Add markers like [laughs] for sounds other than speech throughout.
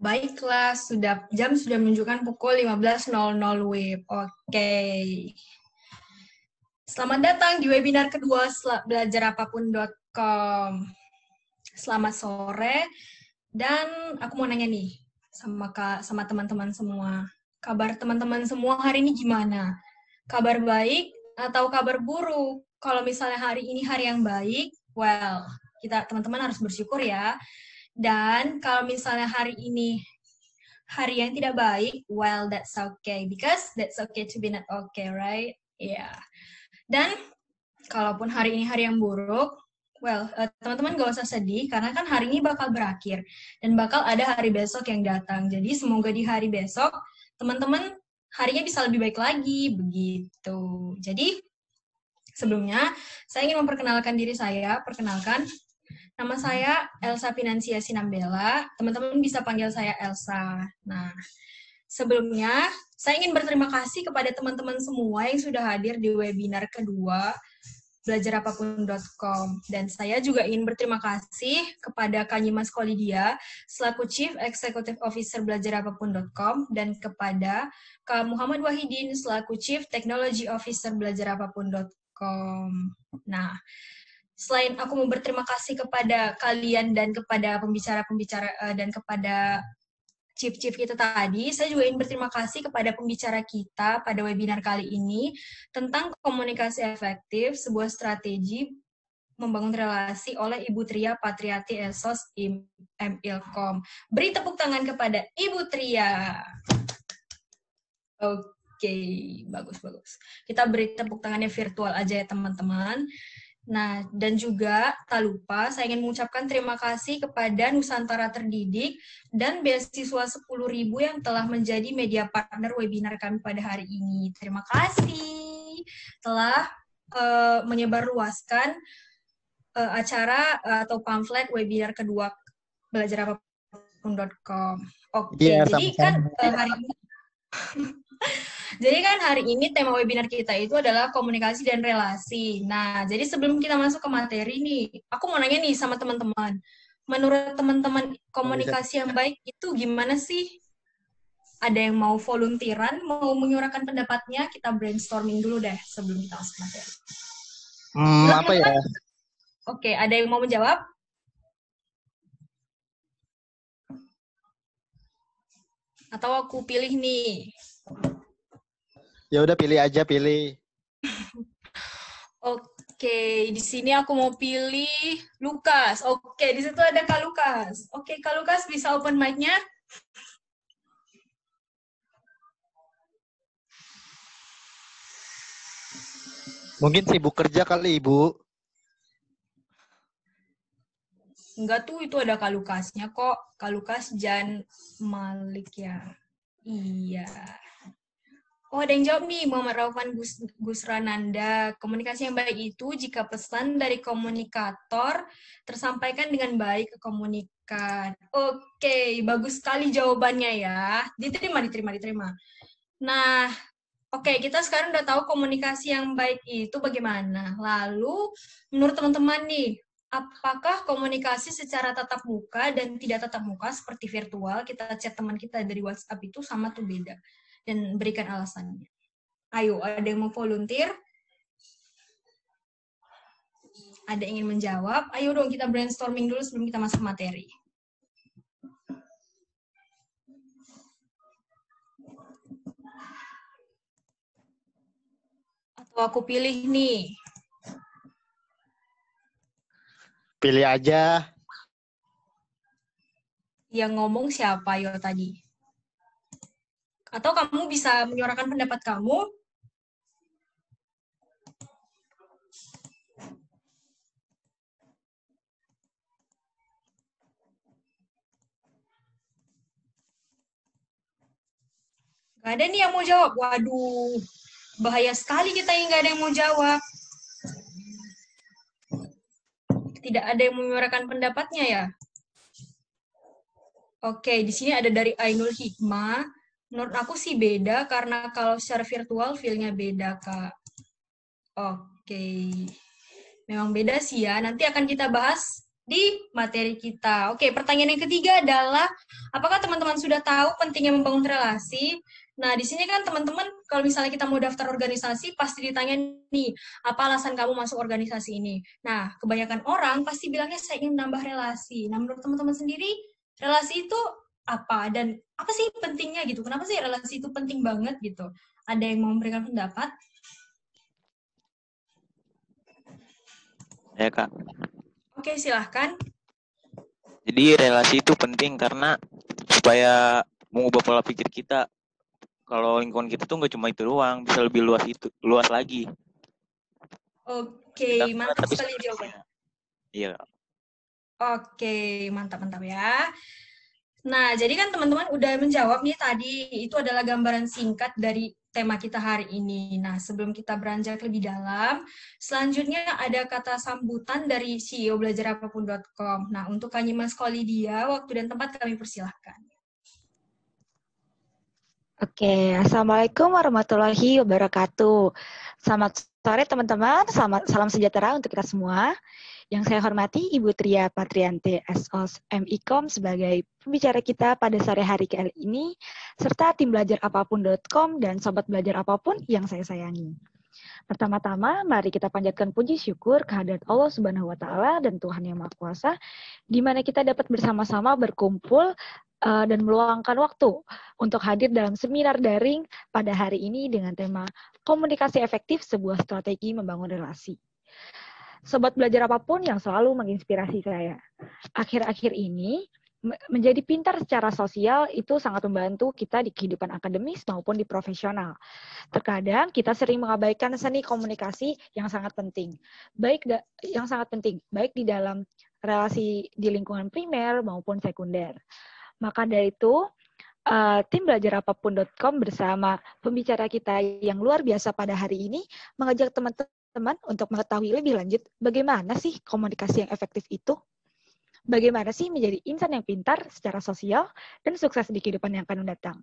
Baiklah, sudah jam sudah menunjukkan pukul 15.00 WIB. Oke. Selamat datang di webinar kedua belajarapapun.com. Selamat sore. Dan aku mau nanya nih sama Kak sama teman-teman semua. Kabar teman-teman semua hari ini gimana? Kabar baik atau kabar buruk? Kalau misalnya hari ini hari yang baik, well, kita teman-teman harus bersyukur ya dan kalau misalnya hari ini hari yang tidak baik, well that's okay because that's okay to be not okay, right? Yeah. Dan kalaupun hari ini hari yang buruk, well uh, teman-teman gak usah sedih karena kan hari ini bakal berakhir dan bakal ada hari besok yang datang. Jadi semoga di hari besok teman-teman harinya bisa lebih baik lagi begitu. Jadi sebelumnya saya ingin memperkenalkan diri saya. Perkenalkan Nama saya Elsa Finansia Sinambela. Teman-teman bisa panggil saya Elsa. Nah, sebelumnya saya ingin berterima kasih kepada teman-teman semua yang sudah hadir di webinar kedua belajarapapun.com. Dan saya juga ingin berterima kasih kepada Kanyimas Kolidia selaku Chief Executive Officer belajarapapun.com dan kepada Kak Muhammad Wahidin selaku Chief Technology Officer belajarapapun.com. Nah, selain aku mau berterima kasih kepada kalian dan kepada pembicara-pembicara uh, dan kepada chief-chief kita tadi, saya juga ingin berterima kasih kepada pembicara kita pada webinar kali ini tentang komunikasi efektif, sebuah strategi membangun relasi oleh Ibu Tria Patriati Esos MIlkom. Beri tepuk tangan kepada Ibu Tria. Oke, okay, bagus-bagus. Kita beri tepuk tangannya virtual aja ya teman-teman. Nah, dan juga tak lupa saya ingin mengucapkan terima kasih kepada Nusantara Terdidik dan beasiswa 10.000 yang telah menjadi media partner webinar kami pada hari ini. Terima kasih telah uh, menyebarluaskan uh, acara uh, atau pamflet webinar kedua belajarapapun.com. Oke, okay, ya, jadi kan uh, hari ini [laughs] Jadi kan hari ini tema webinar kita itu adalah komunikasi dan relasi. Nah, jadi sebelum kita masuk ke materi nih, aku mau nanya nih sama teman-teman. Menurut teman-teman komunikasi yang baik itu gimana sih? Ada yang mau volunteeran, mau menyuarakan pendapatnya? Kita brainstorming dulu deh sebelum kita masuk materi. Hmm, apa ya? Oke, ada yang mau menjawab? Atau aku pilih nih? Ya udah pilih aja, pilih. [laughs] Oke, di sini aku mau pilih Lukas. Oke, di situ ada Kak Lukas. Oke, Kak Lukas bisa open mic-nya? Mungkin sibuk kerja kali, Ibu. Enggak tuh, itu ada Kak Lukasnya kok. Kak Lukas Jan Malik ya. Iya. Oh, ada yang jawab nih, Muhammad Raufan Gus, Gus Rananda. Komunikasi yang baik itu jika pesan dari komunikator tersampaikan dengan baik ke komunikan. Oke, bagus sekali jawabannya ya. Diterima, diterima, diterima. Nah, oke, kita sekarang udah tahu komunikasi yang baik itu bagaimana. Lalu, menurut teman-teman nih, apakah komunikasi secara tatap muka dan tidak tatap muka seperti virtual, kita chat teman kita dari WhatsApp itu sama tuh beda? Dan berikan alasannya. Ayo, ada yang mau volunteer? Ada yang ingin menjawab? Ayo dong kita brainstorming dulu sebelum kita masuk materi. Atau aku pilih nih. Pilih aja. Yang ngomong siapa yo tadi? Atau kamu bisa menyuarakan pendapat kamu Gak ada nih yang mau jawab. Waduh, bahaya sekali kita yang gak ada yang mau jawab. Tidak ada yang menyuarakan pendapatnya ya? Oke, di sini ada dari Ainul Hikmah. Menurut aku sih beda karena kalau secara virtual feel-nya beda, Kak. Oke. Memang beda sih ya. Nanti akan kita bahas di materi kita. Oke, pertanyaan yang ketiga adalah apakah teman-teman sudah tahu pentingnya membangun relasi? Nah, di sini kan teman-teman kalau misalnya kita mau daftar organisasi pasti ditanya nih, apa alasan kamu masuk organisasi ini? Nah, kebanyakan orang pasti bilangnya saya ingin menambah relasi. Nah, menurut teman-teman sendiri, relasi itu apa dan apa sih pentingnya gitu? Kenapa sih relasi itu penting banget gitu? Ada yang mau memberikan pendapat? Ya, Kak. Oke, silahkan. Jadi relasi itu penting karena supaya mengubah pola pikir kita kalau lingkungan kita tuh nggak cuma itu doang, bisa lebih luas itu, luas lagi. Oke, okay, mantap sekali jawabannya. Iya. Oke, mantap-mantap ya. Nah, jadi kan teman-teman udah menjawab nih tadi, itu adalah gambaran singkat dari tema kita hari ini. Nah, sebelum kita beranjak lebih dalam, selanjutnya ada kata sambutan dari CEO belajarapapun.com. Nah, untuk Kanyimas Kolidia, waktu dan tempat kami persilahkan. Oke, Assalamualaikum warahmatullahi wabarakatuh. Selamat sore teman-teman, salam sejahtera untuk kita semua. Yang saya hormati Ibu Tria Patriante SOS MIKOM sebagai pembicara kita pada sore hari kali ini, serta tim belajar apapun.com dan sobat belajar apa pun yang saya sayangi. Pertama-tama, mari kita panjatkan puji syukur kehadirat Allah Subhanahu wa taala dan Tuhan Yang Maha Kuasa di mana kita dapat bersama-sama berkumpul uh, dan meluangkan waktu untuk hadir dalam seminar daring pada hari ini dengan tema komunikasi efektif sebuah strategi membangun relasi. Sobat belajar apa pun yang selalu menginspirasi saya. Akhir-akhir ini, menjadi pintar secara sosial itu sangat membantu kita di kehidupan akademis maupun di profesional. Terkadang kita sering mengabaikan seni komunikasi yang sangat penting, baik yang sangat penting, baik di dalam relasi di lingkungan primer maupun sekunder. Maka dari itu, uh, tim belajarapapun.com bersama pembicara kita yang luar biasa pada hari ini mengajak teman-teman untuk mengetahui lebih lanjut bagaimana sih komunikasi yang efektif itu. Bagaimana sih menjadi insan yang pintar secara sosial dan sukses di kehidupan yang akan datang.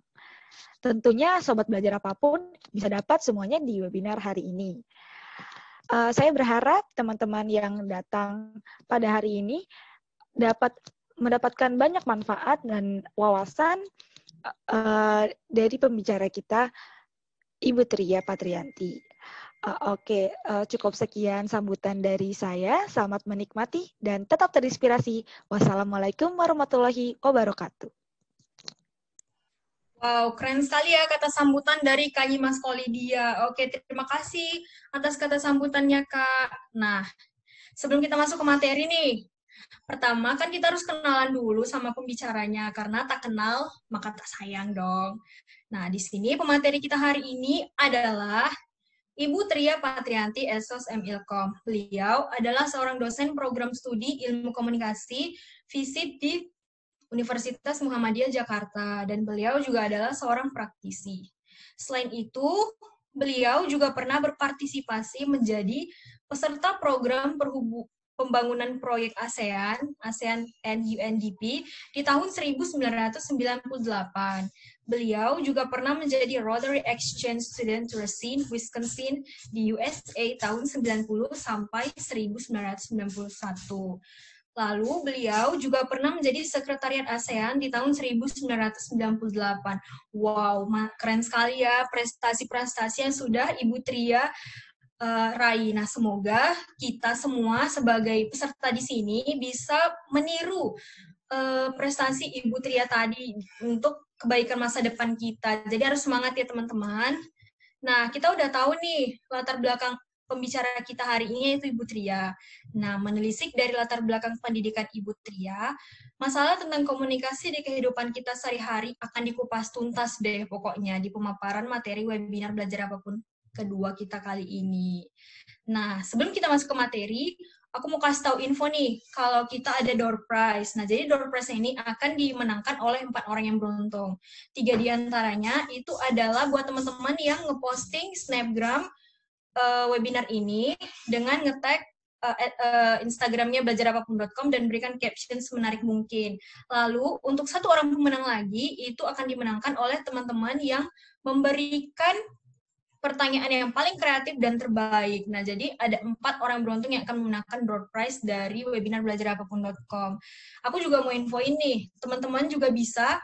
Tentunya sobat belajar apa pun bisa dapat semuanya di webinar hari ini. Uh, saya berharap teman-teman yang datang pada hari ini dapat mendapatkan banyak manfaat dan wawasan uh, dari pembicara kita, Ibu Tria Patrianti. Uh, Oke, okay. uh, cukup sekian sambutan dari saya. Selamat menikmati dan tetap terinspirasi. Wassalamualaikum warahmatullahi wabarakatuh. Wow, keren sekali ya kata sambutan dari Kak Mas Kolidia. Oke, terima kasih atas kata sambutannya, Kak. Nah, sebelum kita masuk ke materi nih, Pertama kan kita harus kenalan dulu sama pembicaranya karena tak kenal maka tak sayang dong. Nah, di sini pemateri kita hari ini adalah Ibu Tria Patrianti Esos MIlkom. Beliau adalah seorang dosen program studi ilmu komunikasi visit di Universitas Muhammadiyah Jakarta dan beliau juga adalah seorang praktisi. Selain itu, beliau juga pernah berpartisipasi menjadi peserta program perhubung pembangunan proyek ASEAN, ASEAN and UNDP di tahun 1998. Beliau juga pernah menjadi Rotary Exchange Student to Racine, Wisconsin di USA tahun 90 sampai 1991. Lalu beliau juga pernah menjadi sekretariat ASEAN di tahun 1998. Wow, keren sekali ya prestasi-prestasi yang sudah Ibu Tria uh, Rai. Nah, semoga kita semua sebagai peserta di sini bisa meniru uh, prestasi Ibu Tria tadi untuk kebaikan masa depan kita. Jadi harus semangat ya teman-teman. Nah, kita udah tahu nih latar belakang pembicara kita hari ini yaitu Ibu Tria. Nah, menelisik dari latar belakang pendidikan Ibu Tria, masalah tentang komunikasi di kehidupan kita sehari-hari akan dikupas tuntas deh pokoknya di pemaparan materi webinar belajar apa pun kedua kita kali ini. Nah, sebelum kita masuk ke materi, aku mau kasih tahu info nih, kalau kita ada door prize. Nah, jadi door prize ini akan dimenangkan oleh empat orang yang beruntung. Tiga di antaranya itu adalah buat teman-teman yang ngeposting snapgram uh, webinar ini dengan ngetag uh, uh, Instagramnya belajarapapun.com dan berikan caption semenarik mungkin. Lalu untuk satu orang pemenang lagi itu akan dimenangkan oleh teman-teman yang memberikan pertanyaan yang paling kreatif dan terbaik. Nah, jadi ada empat orang beruntung yang akan memenangkan door prize dari webinar belajarapapun.com. Aku juga mau info ini, teman-teman juga bisa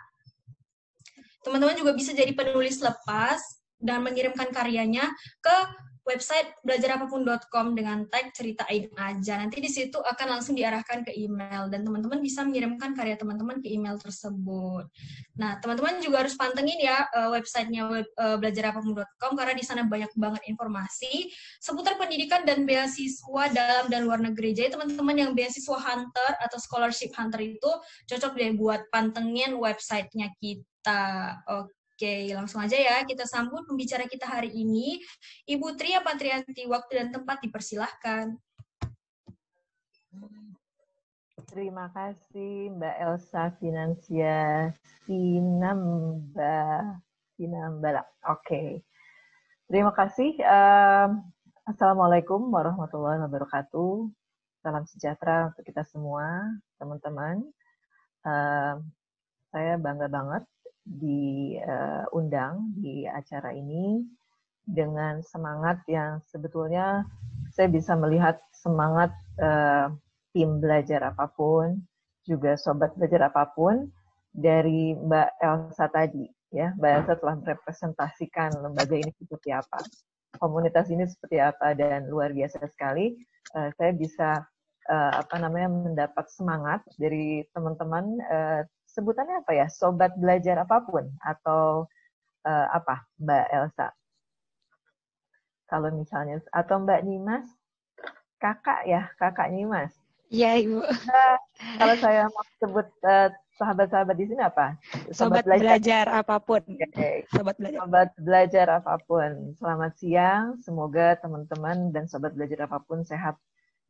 teman-teman juga bisa jadi penulis lepas dan mengirimkan karyanya ke website belajarapapun.com dengan tag ceritain aja. Nanti di situ akan langsung diarahkan ke email dan teman-teman bisa mengirimkan karya teman-teman ke email tersebut. Nah, teman-teman juga harus pantengin ya uh, websitenya web, uh, belajarapapun.com karena di sana banyak banget informasi seputar pendidikan dan beasiswa dalam dan luar negeri. Jadi teman-teman yang beasiswa hunter atau scholarship hunter itu cocok deh buat pantengin websitenya kita. Oke. Oke, langsung aja ya kita sambut pembicara kita hari ini, Ibu Tria Patrianti. Waktu dan tempat dipersilahkan. Terima kasih Mbak Elsa Finansia Sinamba Sinambala. Oke. Terima kasih. Um, Assalamualaikum warahmatullahi wabarakatuh. Salam sejahtera untuk kita semua, teman-teman. Um, saya bangga banget diundang di acara ini dengan semangat yang sebetulnya saya bisa melihat semangat uh, tim belajar apa pun, juga sobat belajar apa pun dari Mbak Elsa tadi. Ya, Mbak Elsa telah merepresentasikan lembaga ini seperti apa, komunitas ini seperti apa, dan luar biasa sekali. Uh, saya bisa uh, apa namanya mendapat semangat dari teman-teman sebutannya apa ya? Sobat belajar apa pun atau uh, apa, Mbak Elsa? Kalau misalnya atau Mbak Nimas, kakak ya, kakak Nimas. Iya, Ibu. Nah, kalau saya mau sebut uh, sahabat-sahabat di sini apa? Sobat, Sobat belajar. belajar apa pun. Okay. Sobat belajar. Sobat belajar apa pun. Selamat siang. Semoga teman-teman dan sobat belajar apa pun sehat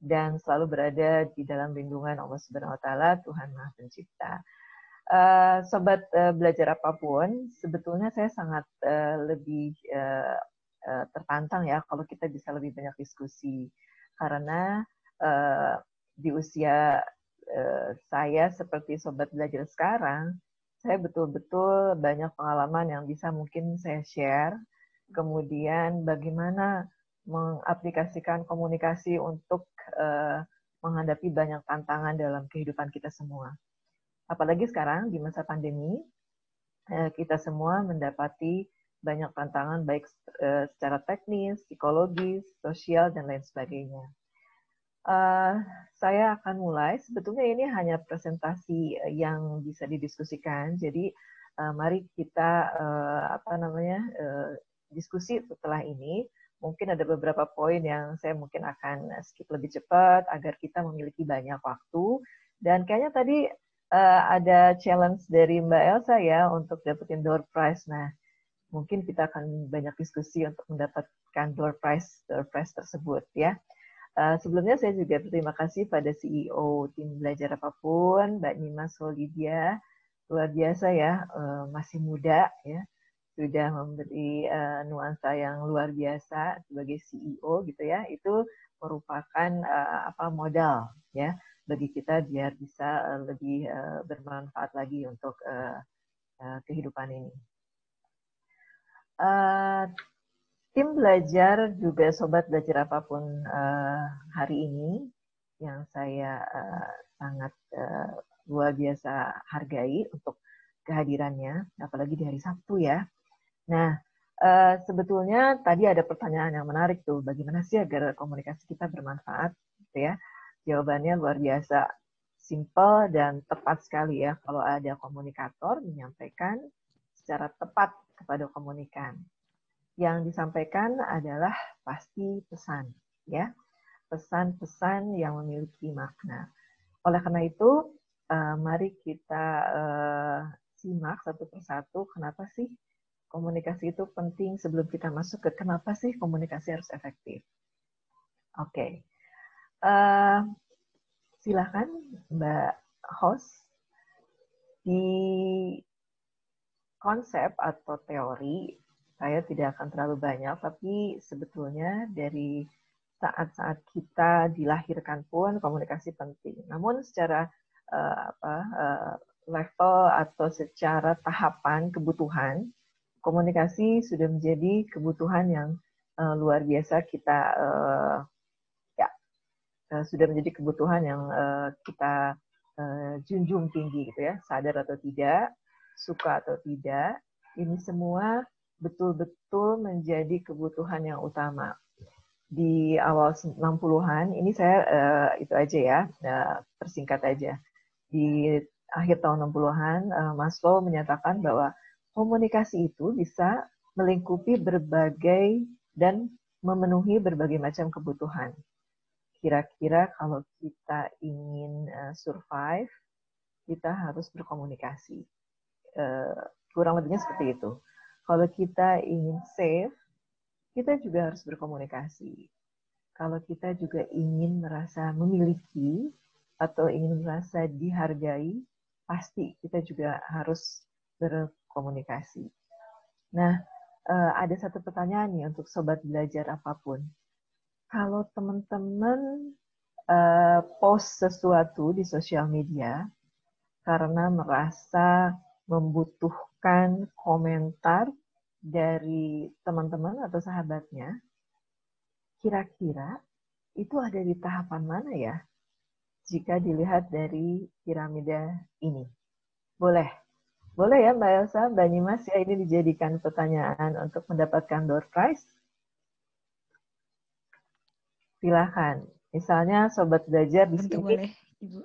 dan selalu berada di dalam lindungan Allah Subhanahu wa taala, Tuhan Maha Pencipta. Uh, sobat uh, belajar apa pun, sebetulnya saya sangat uh, lebih uh, uh, tertantang ya kalau kita bisa lebih banyak diskusi karena uh, di usia uh, saya seperti sobat belajar sekarang, saya betul-betul banyak pengalaman yang bisa mungkin saya share. Kemudian bagaimana mengaplikasikan komunikasi untuk uh, menghadapi banyak tantangan dalam kehidupan kita semua apalagi sekarang di masa pandemi eh, kita semua mendapati banyak tantangan baik eh, secara teknis, psikologis, sosial dan lain sebagainya. Uh, saya akan mulai. Sebetulnya ini hanya presentasi yang bisa didiskusikan. Jadi mari kita apa namanya diskusi setelah ini. Mungkin ada beberapa poin yang saya mungkin akan skip lebih cepat agar kita memiliki banyak waktu. Dan kayaknya tadi uh, ada challenge dari Mbak Elsa ya untuk dapetin door prize. Nah, mungkin kita akan banyak diskusi untuk mendapatkan door prize door prize tersebut ya. Uh, sebelumnya saya juga berterima kasih pada CEO tim belajar apa pun, Mbak Nima Solidia, luar biasa ya, uh, masih muda ya, sudah memberi uh, nuansa yang luar biasa sebagai CEO gitu ya. Itu merupakan uh, apa modal ya bagi kita biar bisa uh, lebih uh, bermanfaat lagi untuk uh, kehidupan ini. Tim belajar juga sobat belajar apa pun hari ini yang saya sangat luar biasa hargai untuk kehadirannya, apalagi di hari Sabtu ya. Nah, sebetulnya tadi ada pertanyaan yang menarik tuh, bagaimana sih agar komunikasi kita bermanfaat, gitu ya? Jawabannya luar biasa simple dan tepat sekali ya kalau ada komunikator menyampaikan secara tepat kepada komunikan. Yang disampaikan adalah pasti pesan ya. Pesan-pesan yang memiliki makna. Oleh karena itu, uh, mari kita uh, simak satu persatu kenapa sih komunikasi itu penting sebelum kita masuk ke kenapa sih komunikasi harus efektif. Oke. Okay. Uh, silakan Mbak host di konsep atau teori saya tidak akan terlalu banyak, tapi sebetulnya dari saat-saat kita dilahirkan pun komunikasi penting. Namun secara uh, apa, uh, level atau secara tahapan kebutuhan, komunikasi sudah menjadi kebutuhan yang uh, luar biasa kita uh, sudah menjadi kebutuhan yang uh, kita uh, junjung tinggi gitu ya. Sadar atau tidak suka atau tidak ini semua betul-betul menjadi kebutuhan yang utama. Di awal 60-an ini saya uh, itu aja ya uh, persingkat aja. Di akhir tahun 60-an uh, Maslow menyatakan bahwa komunikasi itu bisa melingkupi berbagai dan memenuhi berbagai macam kebutuhan. Kira-kira kalau kita ingin uh, survive, kita harus berkomunikasi. Uh, kurang lebihnya seperti itu. Kalau kita ingin save, kita juga harus berkomunikasi. Kalau kita juga ingin merasa memiliki atau ingin merasa dihargai, pasti kita juga harus berkomunikasi. Nah, uh, ada satu pertanyaan nih untuk sobat belajar apa pun. Kalau teman-teman uh, post sesuatu di sosial media karena merasa membutuhkan komentar dari teman-teman atau sahabatnya, kira-kira itu ada di tahapan mana ya? Jika dilihat dari piramida ini. Boleh boleh ya Mbak Elsa, Mbak Nimas ya ini dijadikan pertanyaan untuk mendapatkan door prize. Silahkan. Misalnya sobat belajar di sini, boleh, Ibu.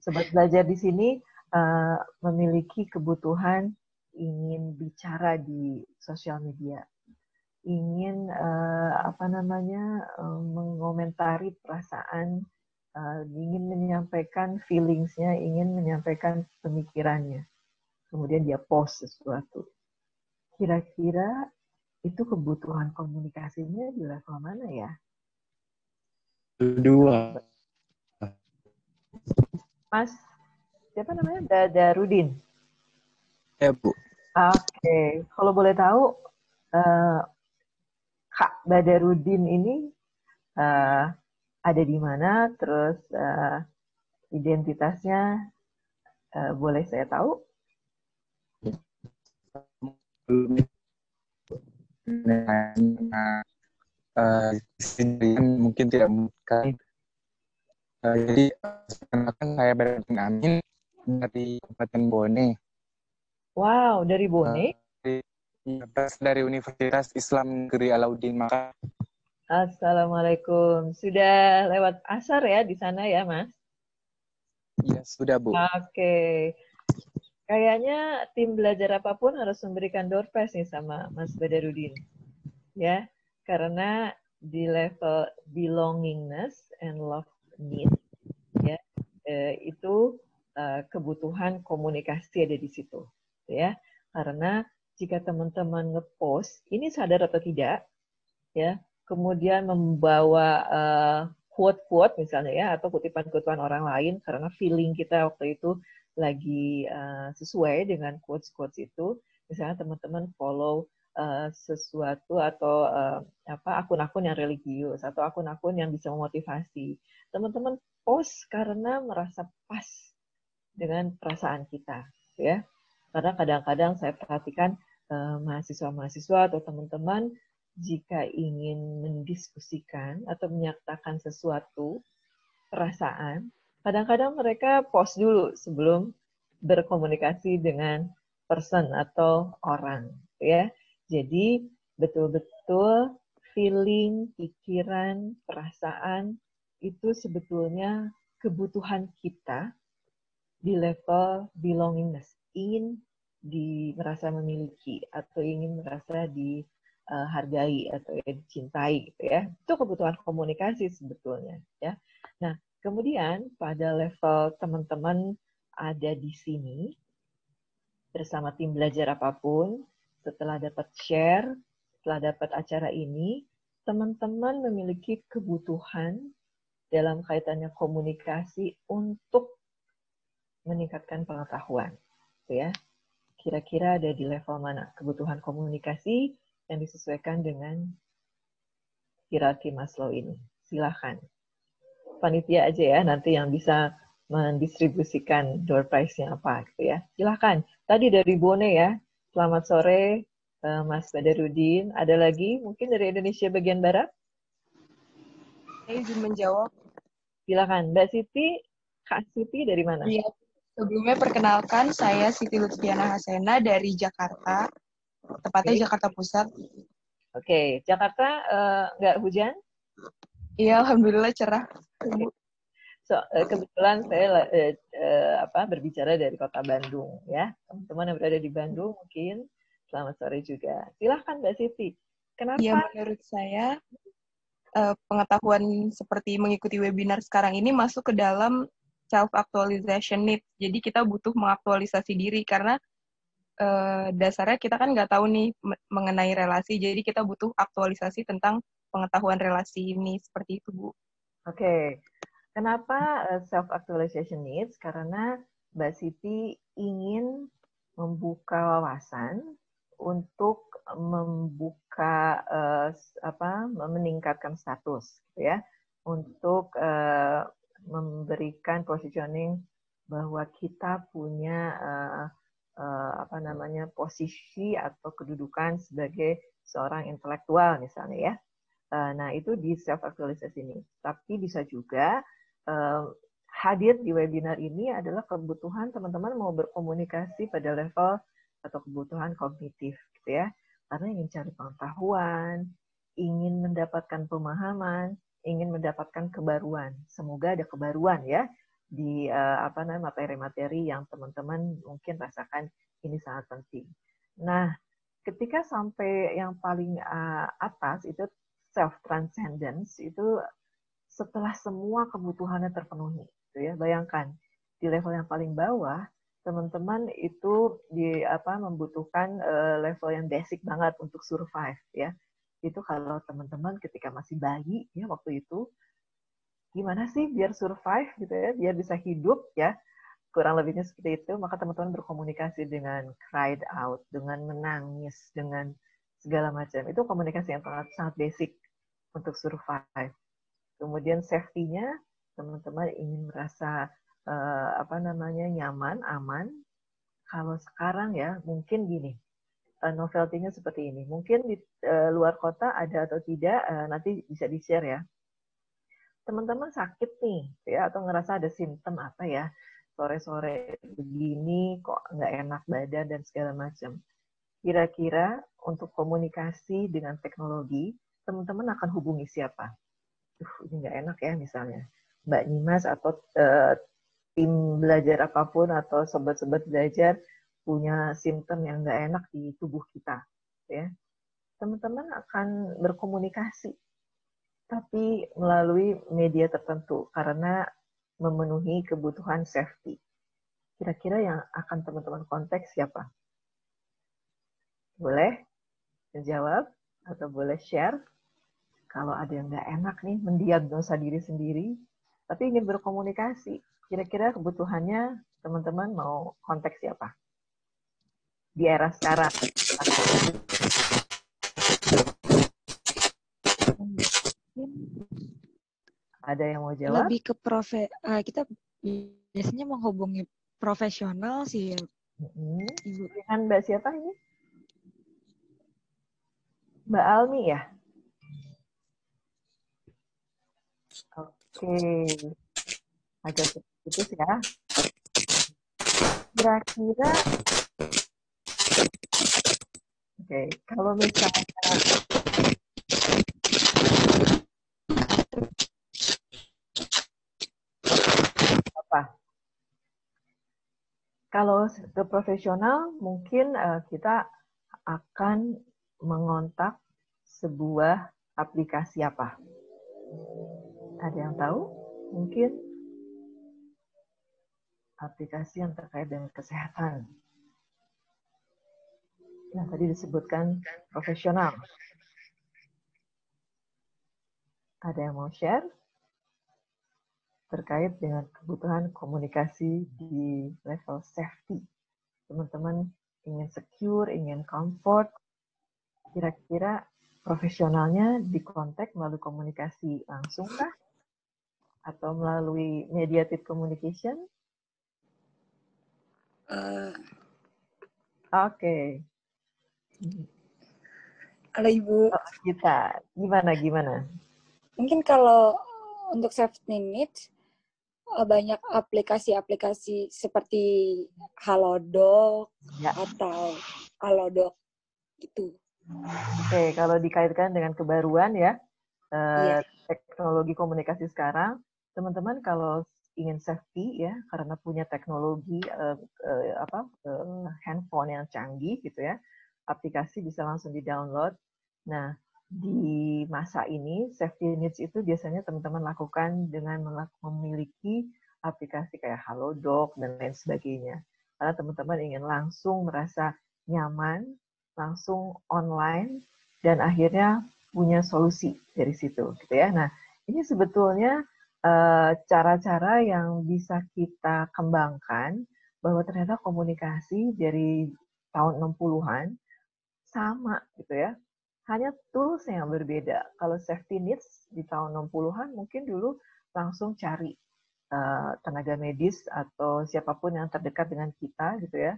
sobat belajar di sini uh, memiliki kebutuhan ingin bicara di sosial media, ingin uh, apa namanya uh, mengomentari perasaan, uh, ingin menyampaikan feelingsnya, ingin menyampaikan pemikirannya kemudian dia post sesuatu. Kira-kira itu kebutuhan komunikasinya di level mana ya? Dua. Mas, siapa namanya? Dada Rudin. Ya, Bu. Oke, okay. kalau boleh tahu, uh, Kak Badarudin ini uh, ada di mana? Terus uh, identitasnya uh, boleh saya tahu? nah, uh, mungkin tidak mungkin uh, jadi perkenalkan saya Beratin Amin dari Kabupaten Bone. Wow dari Bone? Uh, dari, dari Universitas Islam Negeri Alauddin Maka Assalamualaikum. Sudah lewat asar ya di sana ya mas? Iya sudah bu. Oke. Okay. Kayaknya tim belajar apa pun harus memberikan door prize nih sama Mas Badarudin. Ya, karena di level belongingness and love need ya eh, itu eh, kebutuhan komunikasi ada di situ ya. Karena jika teman-teman ngepost ini sadar atau tidak ya kemudian membawa uh, quote-quote misalnya ya atau kutipan-kutipan orang lain karena feeling kita waktu itu lagi uh, sesuai dengan quotes-quotes itu, misalnya teman-teman follow uh, sesuatu atau uh, apa akun-akun yang religius atau akun-akun yang bisa memotivasi. Teman-teman post karena merasa pas dengan perasaan kita, ya. Karena kadang-kadang saya perhatikan mahasiswa-mahasiswa atau teman-teman jika ingin mendiskusikan atau menyatakan sesuatu perasaan, kadang-kadang mereka post dulu sebelum berkomunikasi dengan person atau orang ya jadi betul-betul feeling pikiran perasaan itu sebetulnya kebutuhan kita di level belongingness. Ingin di merasa memiliki atau ingin merasa dihargai atau ya, dicintai gitu ya. Itu kebutuhan komunikasi sebetulnya ya. Nah Kemudian pada level teman-teman ada di sini bersama tim belajar apa pun, setelah dapat share, setelah dapat acara ini, teman-teman memiliki kebutuhan dalam kaitannya komunikasi untuk meningkatkan pengetahuan. Gitu ya. Kira-kira ada di level mana kebutuhan komunikasi yang disesuaikan dengan hierarki Maslow ini. Silahkan panitia aja ya nanti yang bisa mendistribusikan door prize-nya apa gitu ya. Silahkan. Tadi dari Bone ya. Selamat sore uh, Mas Badarudin. Ada lagi mungkin dari Indonesia bagian Barat? Saya izin menjawab. Silakan, Mbak Siti. Kak Siti dari mana? Iya, sebelumnya perkenalkan saya Siti Lutfiana Hasena dari Jakarta, tepatnya okay. Jakarta Pusat. Oke, okay. Jakarta uh, nggak hujan? Iya, alhamdulillah cerah. So, uh, kebetulan saya uh, uh, apa berbicara dari kota Bandung ya. Teman-teman yang berada di Bandung mungkin selamat sore juga. Silahkan Mbak Siti. Kenapa? Ya, menurut saya uh, pengetahuan seperti mengikuti webinar sekarang ini masuk ke dalam self actualization need. Jadi kita butuh mengaktualisasi diri karena uh, dasarnya kita kan nggak tahu nih mengenai relasi. Jadi kita butuh aktualisasi tentang pengetahuan relasi ini seperti itu, Bu. Oke. Okay. Kenapa eh, self actualization needs? Karena Mbak Siti ingin membuka wawasan untuk membuka uh, apa meningkatkan status gitu ya untuk uh, memberikan positioning bahwa kita punya apa namanya posisi atau kedudukan sebagai seorang intelektual misalnya ya. Nah itu di self actualization ini. Tapi bisa juga uh, hadir di webinar ini adalah kebutuhan teman-teman mau berkomunikasi pada level atau kebutuhan kognitif gitu ya. Karena ingin cari pengetahuan, ingin mendapatkan pemahaman, ingin mendapatkan kebaruan. Semoga ada kebaruan ya di uh, apa namanya materi-materi yang teman-teman mungkin rasakan ini sangat penting. Nah, ketika sampai yang paling uh, atas itu self transcendence itu setelah semua kebutuhannya terpenuhi, gitu ya. Bayangkan di level yang paling bawah teman-teman itu di apa membutuhkan uh, level yang basic banget untuk survive ya. Itu kalau teman-teman ketika masih bayi ya waktu itu gimana sih biar survive gitu ya biar bisa hidup ya. Kurang lebihnya seperti itu maka teman-teman berkomunikasi dengan cried out dengan menangis dengan segala macam. Itu komunikasi yang sangat sangat basic untuk survive kemudian safety-nya teman-teman ingin merasa uh, apa namanya nyaman aman kalau sekarang ya mungkin gini uh, novelty-nya seperti ini. Mungkin di uh, luar kota ada atau tidak, uh, nanti bisa di-share ya. Teman-teman sakit nih, ya atau ngerasa ada simptom apa ya, sore-sore begini kok nggak enak badan dan segala macam. Kira-kira untuk komunikasi dengan teknologi, teman-teman akan hubungi siapa? Ini nggak enak ya misalnya. Mbak Nimas atau uh, tim belajar apa pun atau sobat-sobat belajar punya simptom yang nggak enak di tubuh kita, ya teman-teman akan berkomunikasi, tapi melalui media tertentu karena memenuhi kebutuhan safety. Kira-kira yang akan teman-teman konteks siapa? Boleh menjawab atau boleh share? Kalau ada yang nggak enak nih, mendiagnosa diri sendiri, tapi ingin berkomunikasi, kira-kira kebutuhannya teman-teman mau konteks siapa? di era sekarang. Ada yang mau jawab? Lebih ke profe, uh, kita biasanya menghubungi profesional sih. Hmm. Ibu. Dengan Mbak siapa ini? Mbak Almi ya? Oke. Agak putus ya. Kira-kira okay. kalau misalnya apa? Kalau ke profesional, mungkin uh, kita akan mengontak sebuah aplikasi apa? Ada yang tahu? Mungkin aplikasi yang terkait dengan kesehatan yang tadi disebutkan profesional. Ada yang mau share terkait dengan kebutuhan komunikasi di level safety. Teman-teman ingin secure, ingin comfort, kira-kira profesionalnya di kontak melalui komunikasi langsung kah? Atau melalui mediated communication? Uh. Oke. Okay. Halo Ibu. Oh, kita gimana gimana? Mungkin kalau untuk safety needs eh, banyak aplikasi-aplikasi seperti Halodoc Ya. atau Halodoc gitu. Oke, kalau dikaitkan dengan kebaruan ya, eh, Iya. teknologi komunikasi sekarang, teman-teman kalau ingin safety ya, karena punya teknologi eh, eh, apa eh, handphone yang canggih gitu ya, aplikasi bisa langsung di-download. Nah, di masa ini safety needs itu biasanya teman-teman lakukan dengan memiliki aplikasi kayak Halodoc dan lain sebagainya. Karena teman-teman ingin langsung merasa nyaman, langsung online dan akhirnya punya solusi dari situ gitu ya. Nah, ini sebetulnya eh, cara-cara yang bisa kita kembangkan bahwa ternyata komunikasi dari tahun 60-an sama gitu ya. Hanya tools yang berbeda. Kalau safety needs di tahun 60-an mungkin dulu langsung cari eh, tenaga medis atau siapa pun yang terdekat dengan kita gitu ya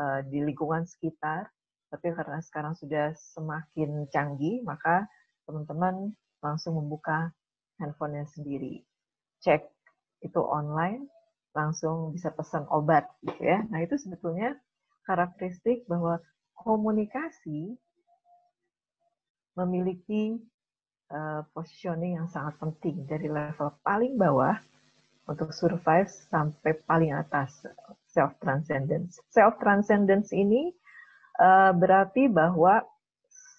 eh, di lingkungan sekitar. Tapi karena sekarang sudah semakin canggih, maka teman-teman langsung membuka handphonenya sendiri. Cek itu online, langsung bisa pesan obat gitu ya. Nah, itu sebetulnya karakteristik bahwa komunikasi memiliki uh, positioning yang sangat penting dari level paling bawah untuk survive sampai paling atas self transcendence. Self transcendence ini uh, berarti bahwa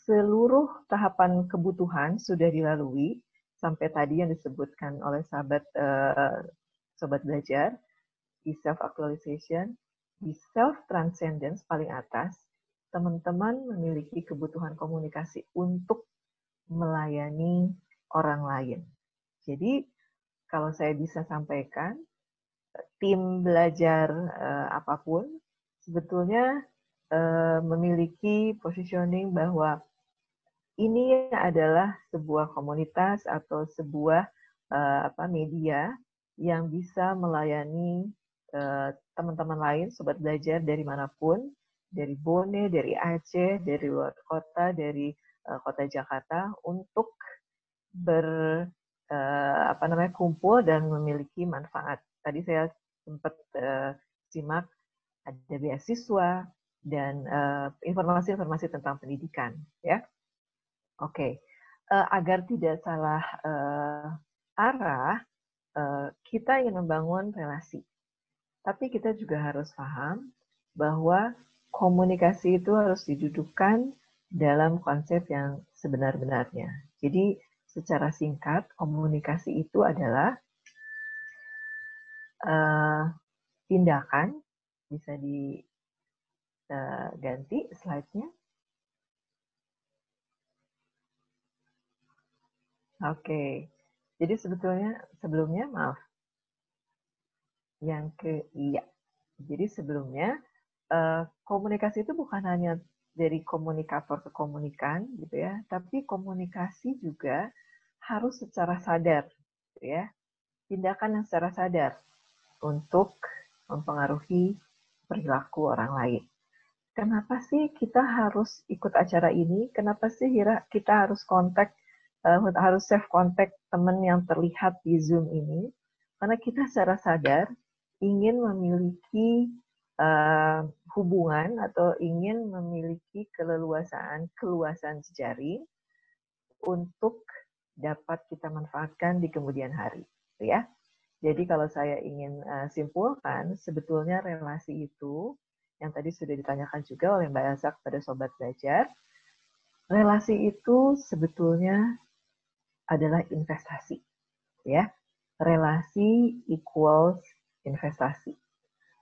seluruh tahapan kebutuhan sudah dilalui sampai tadi yang disebutkan oleh sahabat uh, sobat belajar di self actualization, di self transcendence paling atas, teman-teman memiliki kebutuhan komunikasi untuk melayani orang lain. Jadi kalau saya bisa sampaikan, tim belajar uh, apa pun sebetulnya uh, memiliki positioning bahwa ini adalah sebuah komunitas atau sebuah uh, apa media yang bisa melayani teman-teman uh, lain, sobat belajar dari mana pun, dari Bone, dari Aceh, dari luar kota, dari uh, kota Jakarta untuk ber uh, apa namanya kumpul dan memiliki manfaat. Tadi saya sempat uh, simak ada beasiswa dan informasi-informasi uh, tentang pendidikan, ya. Oke, okay. uh, agar tidak salah uh, arah, uh, kita ingin membangun relasi. Tapi kita juga harus paham bahwa komunikasi itu harus didudukkan dalam konsep yang sebenar-benarnya. Jadi secara singkat, komunikasi itu adalah uh, tindakan, bisa diganti uh, slide-nya. Oke, jadi sebetulnya sebelumnya maaf, yang ke iya. Jadi sebelumnya uh, komunikasi itu bukan hanya dari komunikator ke komunikan gitu ya, tapi komunikasi juga harus secara sadar gitu ya. Tindakan yang secara sadar untuk mempengaruhi perilaku orang lain. Kenapa sih kita harus ikut acara ini? Kenapa sih kita harus kontak uh, harus save kontak teman yang terlihat di Zoom ini? Karena kita secara sadar ingin memiliki uh, hubungan atau ingin memiliki keleluasaan, keluasan jejaring untuk dapat kita manfaatkan di kemudian hari, ya. Jadi kalau saya ingin uh, simpulkan, sebetulnya relasi itu yang tadi sudah ditanyakan juga oleh Mbak Elsa kepada sobat belajar, relasi itu sebetulnya adalah investasi, ya. Relasi equals investasi.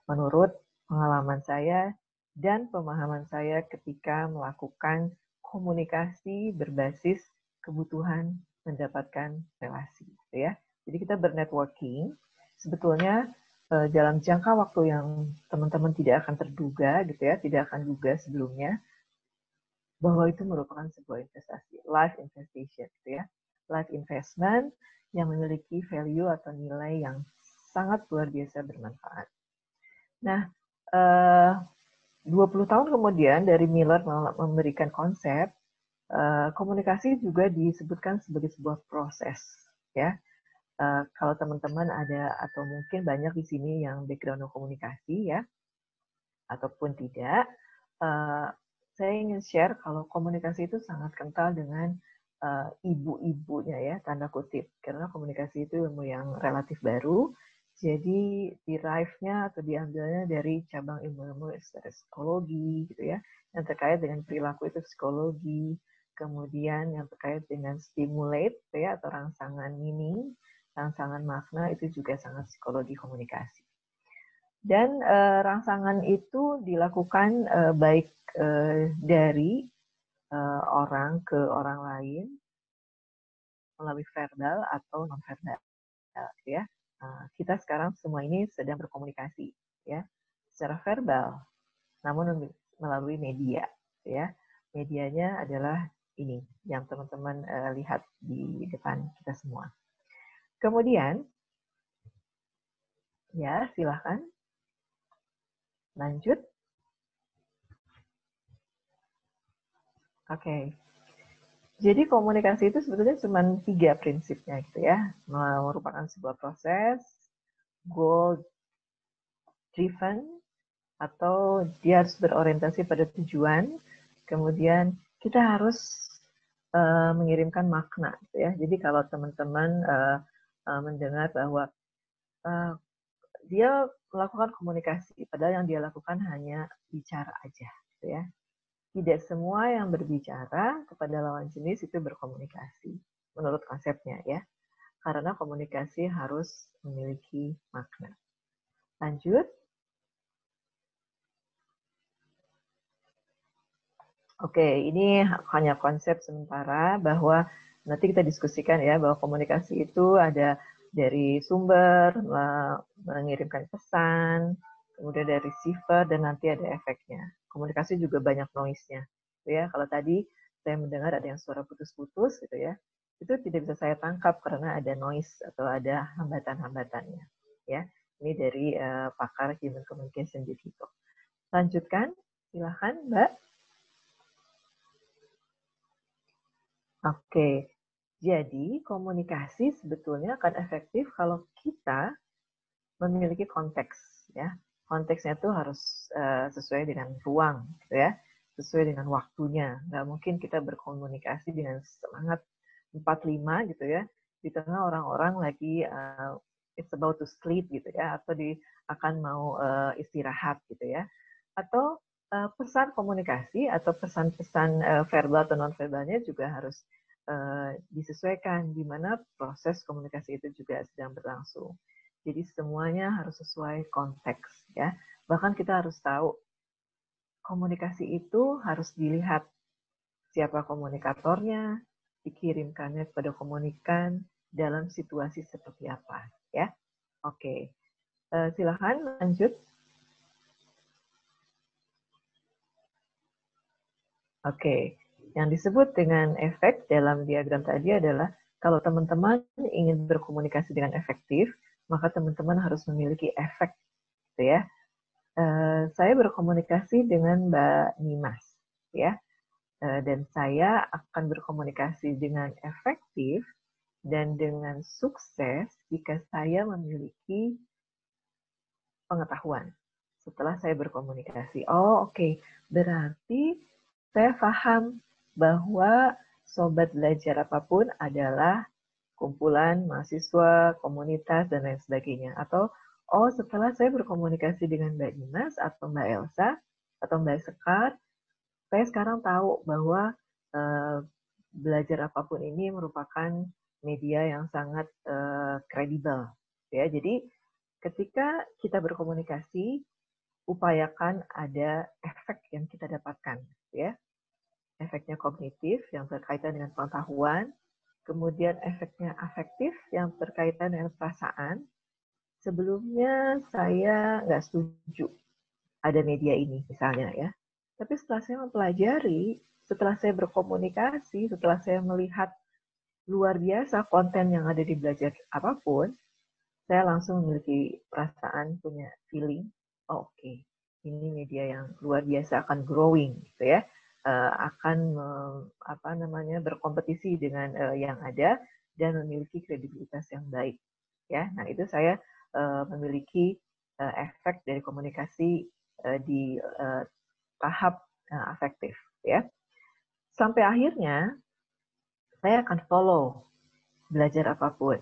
Menurut pengalaman saya dan pemahaman saya ketika melakukan komunikasi berbasis kebutuhan mendapatkan relasi, gitu ya. Jadi kita bernetworking, sebetulnya dalam jangka waktu yang teman-teman tidak akan terduga, gitu ya, tidak akan duga sebelumnya, bahwa itu merupakan sebuah investasi, life investation, gitu ya, life investment yang memiliki value atau nilai yang sangat luar biasa bermanfaat. Nah, eh, 20 tahun kemudian dari Miller memberikan konsep uh, komunikasi juga disebutkan sebagai sebuah proses, ya. Uh, kalau teman-teman ada atau mungkin banyak di sini yang background komunikasi, ya, ataupun tidak, saya ingin share kalau komunikasi itu sangat kental dengan uh, ibu-ibunya ya, tanda kutip. Karena komunikasi itu ilmu yang relatif baru, jadi derive-nya atau diambilnya dari cabang ilmu-ilmu psikologi gitu ya, yang terkait dengan perilaku itu psikologi, kemudian yang terkait dengan stimulate ya atau rangsangan meaning, rangsangan makna itu juga sangat psikologi komunikasi. Dan uh, rangsangan itu dilakukan uh, baik uh, dari uh, orang ke orang lain melalui verbal atau non verbal ya. Uh, kita sekarang semua ini sedang berkomunikasi ya secara verbal namun melalui media ya. Medianya adalah ini yang teman-teman uh, lihat di depan kita semua. Kemudian ya silahkan Lanjut. Oke. Okay. Jadi komunikasi itu sebetulnya cuma tiga prinsipnya gitu ya. Merupakan sebuah proses, goal driven, atau dia harus berorientasi pada tujuan. Kemudian kita harus uh, mengirimkan makna gitu ya. Jadi kalau teman-teman uh, uh, mendengar bahwa uh, dia melakukan komunikasi, padahal yang dia lakukan hanya bicara aja, gitu ya. Tidak semua yang berbicara kepada lawan jenis itu berkomunikasi, menurut konsepnya ya. Karena komunikasi harus memiliki makna. Lanjut. Oke, ini hanya konsep sementara bahwa nanti kita diskusikan ya bahwa komunikasi itu ada dari sumber, mengirimkan pesan, kemudian dari receiver, dan nanti ada efeknya. Komunikasi juga banyak noise-nya. Gitu ya. Kalau tadi saya mendengar ada yang suara putus-putus, gitu ya, itu tidak bisa saya tangkap karena ada noise atau ada hambatan-hambatannya. Ya, ini dari uh, pakar Human Communication di Tito. Lanjutkan, silahkan Mbak. Oke. Jadi komunikasi sebetulnya akan efektif kalau kita memiliki konteks ya. Konteksnya itu harus uh, sesuai dengan ruang gitu ya, sesuai dengan waktunya. Nggak mungkin kita berkomunikasi dengan semangat 45 gitu ya, di tengah orang-orang lagi uh, it's about to sleep gitu ya, atau di akan mau uh, istirahat gitu ya. Atau uh, pesan komunikasi atau pesan-pesan uh, verbal atau non verbalnya juga harus uh, disesuaikan di mana proses komunikasi itu juga sedang berlangsung. Jadi semuanya harus sesuai konteks ya. Bahkan kita harus tahu komunikasi itu harus dilihat siapa komunikatornya, dikirimkannya kepada komunikan dalam situasi seperti apa ya. Oke. Uh, silakan lanjut. Oke. Yang disebut dengan efek dalam diagram tadi adalah kalau teman-teman ingin berkomunikasi dengan efektif, maka teman-teman harus memiliki efek, gitu ya. Uh, saya berkomunikasi dengan Mbak Nimas, ya, uh, dan saya akan berkomunikasi dengan efektif dan dengan sukses jika saya memiliki pengetahuan setelah saya berkomunikasi. Oh, oke, okay. berarti saya paham bahwa sobat belajar apa pun adalah kumpulan mahasiswa, komunitas, dan lain sebagainya. Atau, oh setelah saya berkomunikasi dengan Mbak Dimas atau Mbak Elsa atau Mbak Sekar, saya sekarang tahu bahwa uh, belajar apa pun ini merupakan media yang sangat uh, kredibel. Ya, jadi ketika kita berkomunikasi, upayakan ada efek yang kita dapatkan. Ya, efeknya kognitif yang berkaitan dengan pengetahuan, kemudian efeknya afektif yang berkaitan dengan perasaan. Sebelumnya saya nggak setuju ada media ini misalnya ya. Tapi setelah saya mempelajari, setelah saya berkomunikasi, setelah saya melihat luar biasa konten yang ada di belajar apa pun, saya langsung memiliki perasaan, punya feeling, oh, oke, okay, ini media yang luar biasa akan growing gitu ya uh, akan apa namanya berkompetisi dengan uh, yang ada dan memiliki kredibilitas yang baik. Ya, nah itu saya uh, memiliki uh, efek dari komunikasi uh, di uh, tahap uh, afektif. Ya, sampai akhirnya saya akan follow belajar apa pun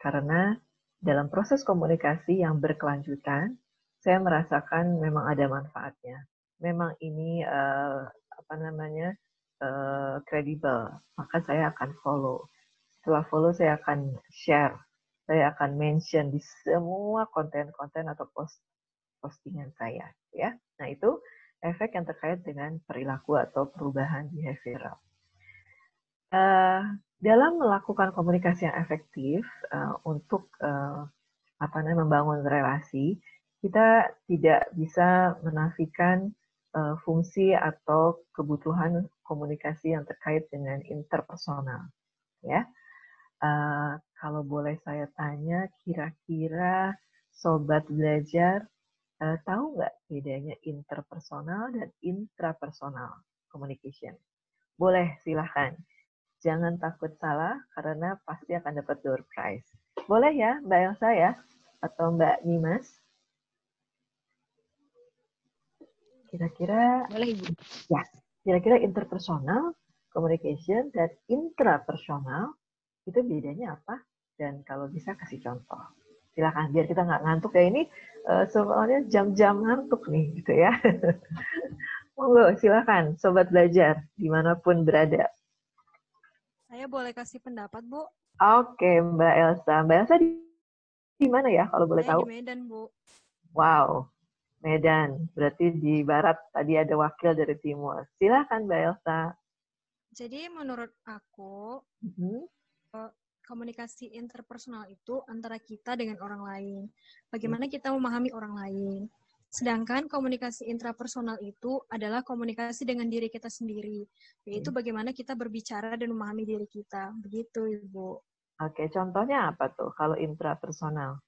karena dalam proses komunikasi yang berkelanjutan saya merasakan memang ada manfaatnya. Memang ini uh, apa namanya kredibel, uh, maka saya akan follow setelah follow saya akan share, saya akan mention di semua konten-konten atau post postingan saya, ya. Nah itu efek yang terkait dengan perilaku atau perubahan behavioral. Uh, dalam melakukan komunikasi yang efektif uh, untuk uh, apa namanya membangun relasi, kita tidak bisa menafikan uh, fungsi atau kebutuhan komunikasi yang terkait dengan interpersonal, ya. Uh, kalau boleh saya tanya, kira-kira sobat belajar uh, tahu nggak bedanya interpersonal dan intrapersonal communication? Boleh, silahkan. Jangan takut salah, karena pasti akan dapat door prize. Boleh ya, Mbak Elsa ya? Atau Mbak Nimas? Kira-kira... Boleh, Ibu. Ya, kira-kira interpersonal communication dan intrapersonal itu bedanya apa? Dan kalau bisa kasih contoh. Silakan biar kita nggak ngantuk ya ini uh, soalnya jam-jam ngantuk nih gitu ya. [laughs] Monggo silakan sobat belajar di mana pun berada. Saya boleh kasih pendapat Bu? Oke Mbak Elsa. Mbak Elsa di, di mana ya kalau boleh Saya tahu? di Medan Bu. Wow, Medan. Berarti di barat tadi ada wakil dari timur. Silakan Mbak Elsa. Jadi menurut aku, mm -hmm komunikasi interpersonal itu antara kita dengan orang lain. Bagaimana kita memahami orang lain. Sedangkan komunikasi intrapersonal itu adalah komunikasi dengan diri kita sendiri, yaitu bagaimana kita berbicara dan memahami diri kita. Begitu, Ibu. Oke, contohnya apa tuh kalau intrapersonal?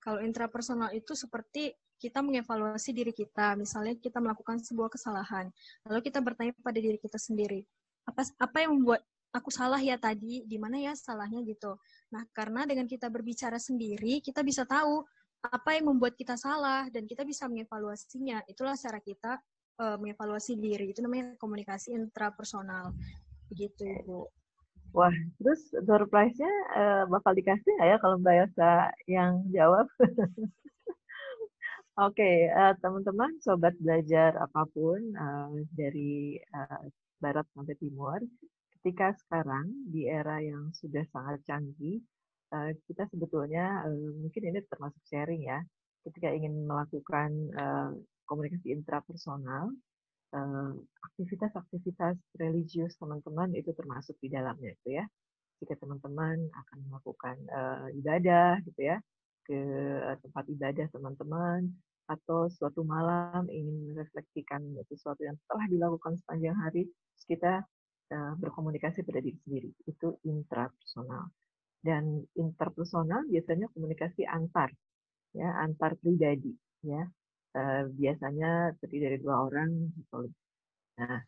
Kalau intrapersonal itu seperti kita mengevaluasi diri kita. Misalnya kita melakukan sebuah kesalahan, lalu kita bertanya pada diri kita sendiri, apa apa yang membuat aku salah ya tadi, di mana ya salahnya gitu. Nah, karena dengan kita berbicara sendiri, kita bisa tahu apa yang membuat kita salah dan kita bisa mengevaluasinya. Itulah cara kita uh, mengevaluasi diri. Itu namanya komunikasi intrapersonal. Begitu, Ibu. Wah, terus door prize-nya uh, bakal dikasih nggak ya kalau Mbak Elsa yang jawab? [laughs] Oke, uh, teman-teman, sobat belajar apa pun uh, dari uh, barat sampai timur, ketika sekarang di era yang sudah sangat canggih, uh, kita sebetulnya mungkin ini termasuk sharing ya, ketika ingin melakukan komunikasi intrapersonal, aktivitas-aktivitas religius teman-teman itu termasuk di dalamnya itu ya. Jika teman-teman akan melakukan ibadah gitu ya ke tempat ibadah teman-teman atau suatu malam ingin merefleksikan sesuatu yang telah dilakukan sepanjang hari, kita uh, berkomunikasi pada diri sendiri. Itu intrapersonal. Dan interpersonal biasanya komunikasi antar, ya antar pribadi, ya uh, biasanya terdiri dari dua orang gitu. Nah,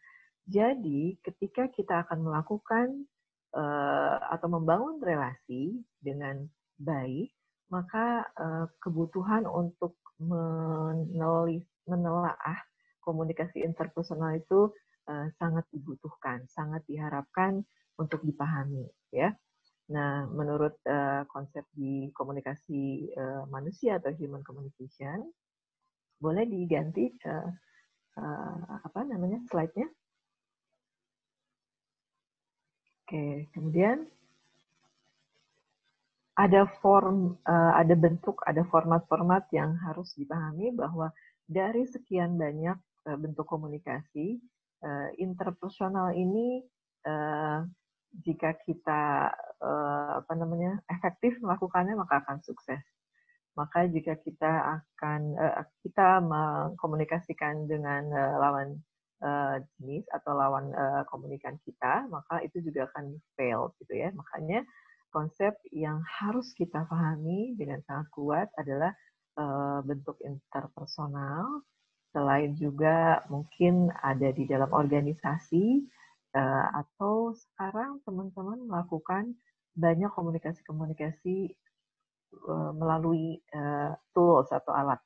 jadi ketika kita akan melakukan uh, atau membangun relasi dengan baik, maka uh, kebutuhan untuk menelaah komunikasi interpersonal itu uh, sangat dibutuhkan, sangat diharapkan untuk dipahami, ya. Nah, menurut uh, konsep di komunikasi uh, manusia atau human communication, boleh diganti uh, uh, apa namanya slide-nya? Oke, kemudian ada form, uh, ada bentuk, ada format-format yang harus dipahami bahwa dari sekian banyak uh, bentuk komunikasi, uh, interpersonal ini jika kita apa namanya efektif melakukannya maka akan sukses. Maka jika kita akan kita mengkomunikasikan dengan lawan jenis atau lawan komunikan kita, maka itu juga akan fail gitu ya. Makanya konsep yang harus kita pahami dengan sangat kuat adalah uh, bentuk interpersonal, selain juga mungkin ada di dalam organisasi uh, atau sekarang teman-teman melakukan banyak komunikasi-komunikasi uh, melalui uh, tools atau alat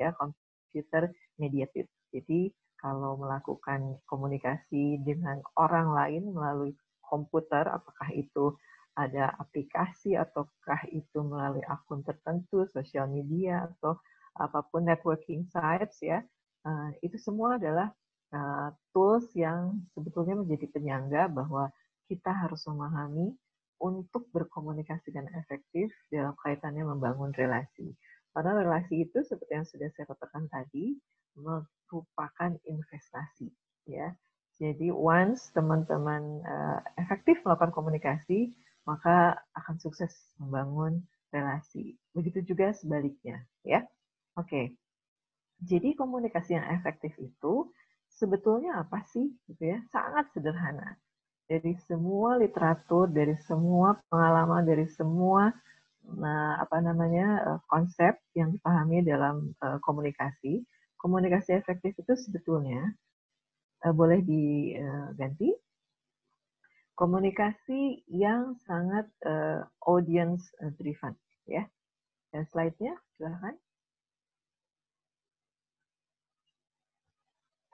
ya computer mediated. Jadi kalau melakukan komunikasi dengan orang lain melalui komputer, apakah itu ada aplikasi ataukah itu melalui akun tertentu, sosial media atau apa pun networking sites ya, uh, itu semua adalah uh, tools yang sebetulnya menjadi penyangga bahwa kita harus memahami untuk berkomunikasi dengan efektif dalam kaitannya membangun relasi. Karena relasi itu seperti yang sudah saya katakan tadi merupakan investasi, ya. Jadi once teman-teman uh, efektif melakukan komunikasi, maka akan sukses membangun relasi. Begitu juga sebaliknya, ya. Oke. Jadi komunikasi yang efektif itu sebetulnya apa sih gitu ya? Sangat sederhana. Dari semua literatur, dari semua pengalaman, dari semua nah, apa namanya eh, konsep yang dipahami dalam uh, komunikasi, komunikasi efektif itu sebetulnya uh, boleh diganti komunikasi yang sangat uh, audience driven ya. Dan slide-nya silahkan.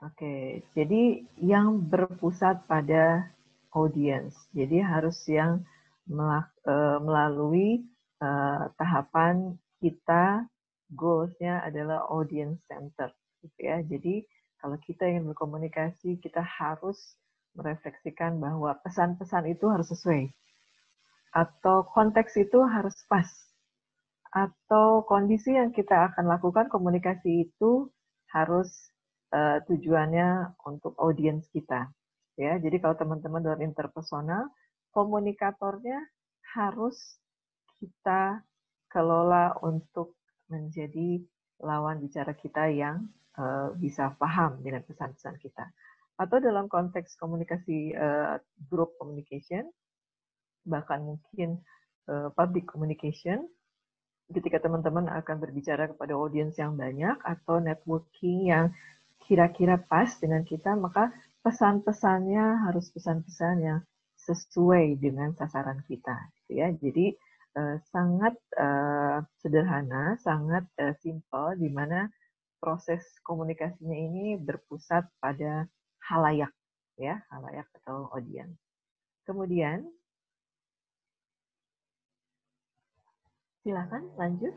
Oke, jadi yang berpusat pada audience. Jadi harus yang eh, melalui tahapan kita goalsnya adalah audience center, gitu ya. Jadi kalau kita ingin berkomunikasi, kita harus merefleksikan bahwa pesan-pesan itu harus sesuai, atau konteks itu harus pas, atau kondisi yang kita akan lakukan komunikasi itu harus uh, tujuannya untuk audiens kita. Ya, jadi kalau teman-teman dalam interpersonal, komunikatornya harus kita kelola untuk menjadi lawan bicara kita yang uh, bisa paham dengan pesan-pesan kita. Atau dalam konteks komunikasi uh, group communication, bahkan mungkin uh, public communication, ketika teman-teman akan berbicara kepada audiens yang banyak atau networking yang kira-kira pas dengan kita, maka pesan-pesannya harus pesan-pesan yang sesuai dengan sasaran kita. Gitu ya. Jadi eh, sangat eh, sederhana, sangat eh, simple, di mana proses komunikasinya ini berpusat pada halayak, ya, halayak atau audiens. Kemudian, silakan lanjut.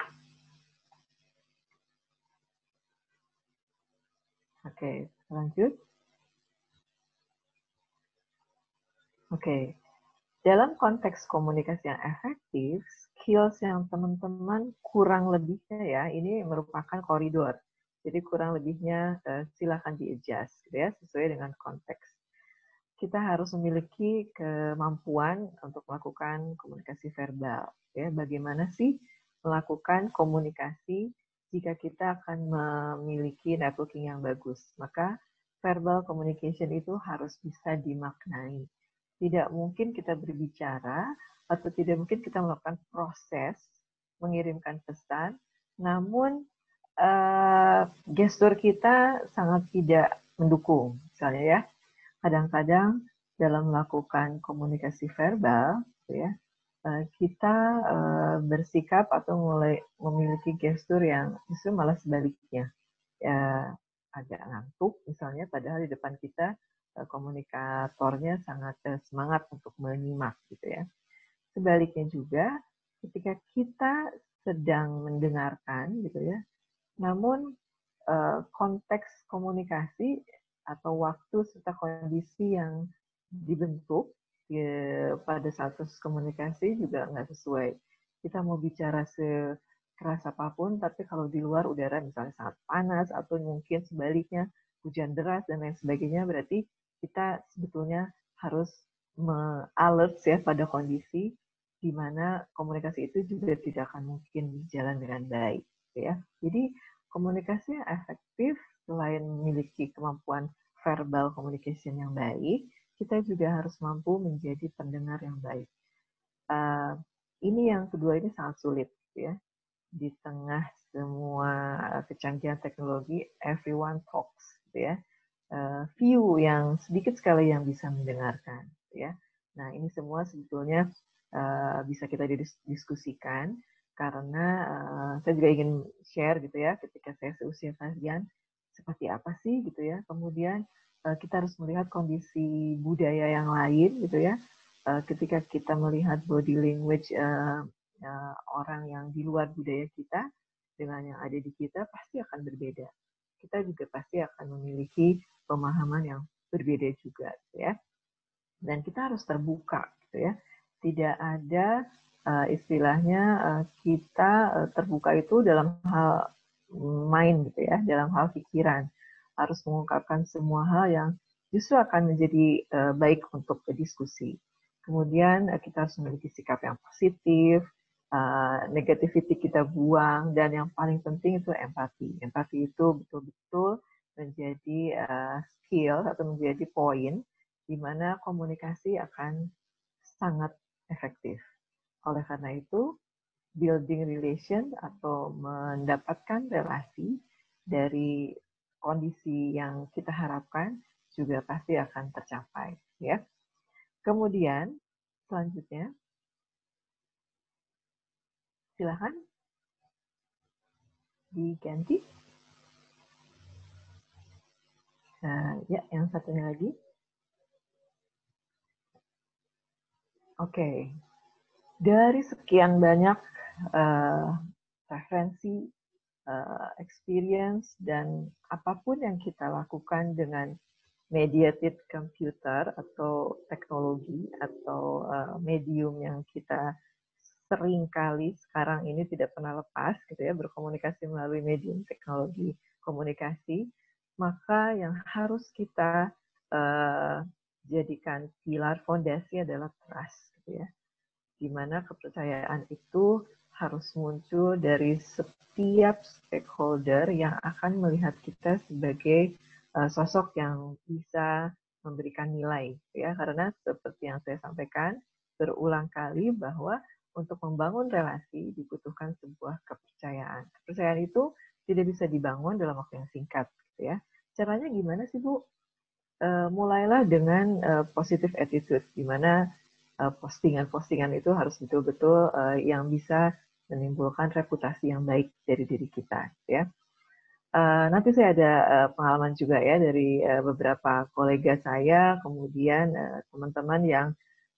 Oke, lanjut. Oke, dalam konteks komunikasi yang efektif, skills yang teman-teman kurang lebihnya ya, ini merupakan koridor. Jadi kurang lebihnya uh, silakan di-adjust gitu ya, sesuai dengan konteks. Kita harus memiliki kemampuan untuk melakukan komunikasi verbal. Ya, bagaimana sih melakukan komunikasi jika kita akan memiliki networking yang bagus, maka verbal communication itu harus bisa dimaknai. Tidak mungkin kita berbicara atau tidak mungkin kita melakukan proses mengirimkan pesan, namun uh, gestur kita sangat tidak mendukung. Misalnya ya, kadang-kadang dalam melakukan komunikasi verbal, ya, Eh, kita uh, bersikap atau mulai memiliki gestur yang justru malah sebaliknya ya agak ngantuk misalnya padahal di depan kita uh, komunikatornya sangat uh, semangat untuk menyimak gitu ya sebaliknya juga ketika kita sedang mendengarkan gitu ya namun uh, konteks komunikasi atau waktu serta kondisi yang dibentuk ya, pada saat komunikasi juga nggak sesuai. Kita mau bicara sekeras apa pun, tapi kalau di luar udara misalnya sangat panas atau mungkin sebaliknya hujan deras dan lain sebagainya, berarti kita sebetulnya harus me-alert ya pada kondisi di mana komunikasi itu juga tidak akan mungkin berjalan dengan baik. Ya. Jadi komunikasi yang efektif selain memiliki kemampuan verbal communication yang baik, kita juga harus mampu menjadi pendengar yang baik. Uh, ini yang kedua ini sangat sulit, ya. di tengah semua kecanggihan teknologi, everyone talks, gitu ya. Uh, few yang sedikit sekali yang bisa mendengarkan, gitu ya. Nah ini semua sebetulnya uh, bisa kita diskusikan karena uh, saya juga ingin share gitu ya ketika saya seusia kalian seperti apa sih gitu ya. Kemudian uh, kita harus melihat kondisi budaya yang lain gitu ya. Uh, ketika kita melihat body language uh, uh, orang yang di luar budaya kita dengan yang ada di kita pasti akan berbeda. Kita juga pasti akan memiliki pemahaman yang berbeda juga gitu ya. Dan kita harus terbuka gitu ya. Tidak ada istilahnya uh, kita uh, terbuka itu dalam hal main gitu ya, dalam hal pikiran. Harus mengungkapkan semua hal yang justru akan menjadi baik untuk diskusi. Kemudian kita harus memiliki sikap yang positif, negativity kita buang, dan yang paling penting itu empati. Empati itu betul-betul menjadi skill atau menjadi poin di mana komunikasi akan sangat efektif. Oleh karena itu, building relation atau mendapatkan relasi dari kondisi yang kita harapkan juga pasti akan tercapai, ya. Kemudian selanjutnya, silahkan diganti. Nah, ya, yang satunya lagi. Oke, dari sekian banyak uh, referensi, uh, experience, dan apa pun yang kita lakukan dengan mediated computer atau teknologi atau uh, medium yang kita sering kali sekarang ini tidak pernah lepas gitu ya berkomunikasi melalui medium teknologi komunikasi maka yang harus kita uh, jadikan pilar fondasi adalah trust gitu ya di mana kepercayaan itu harus muncul dari setiap stakeholder yang akan melihat kita sebagai uh, sosok yang bisa memberikan nilai ya karena seperti yang saya sampaikan berulang kali bahwa untuk membangun relasi dibutuhkan sebuah kepercayaan. Kepercayaan itu tidak bisa dibangun dalam waktu yang singkat gitu ya. Caranya gimana sih Bu? Uh, mulailah dengan uh, positive attitude di mana postingan-postingan itu harus betul-betul uh, yang bisa menimbulkan reputasi yang baik dari diri kita ya. Uh, nanti saya ada pengalaman juga ya dari beberapa kolega saya kemudian teman-teman yang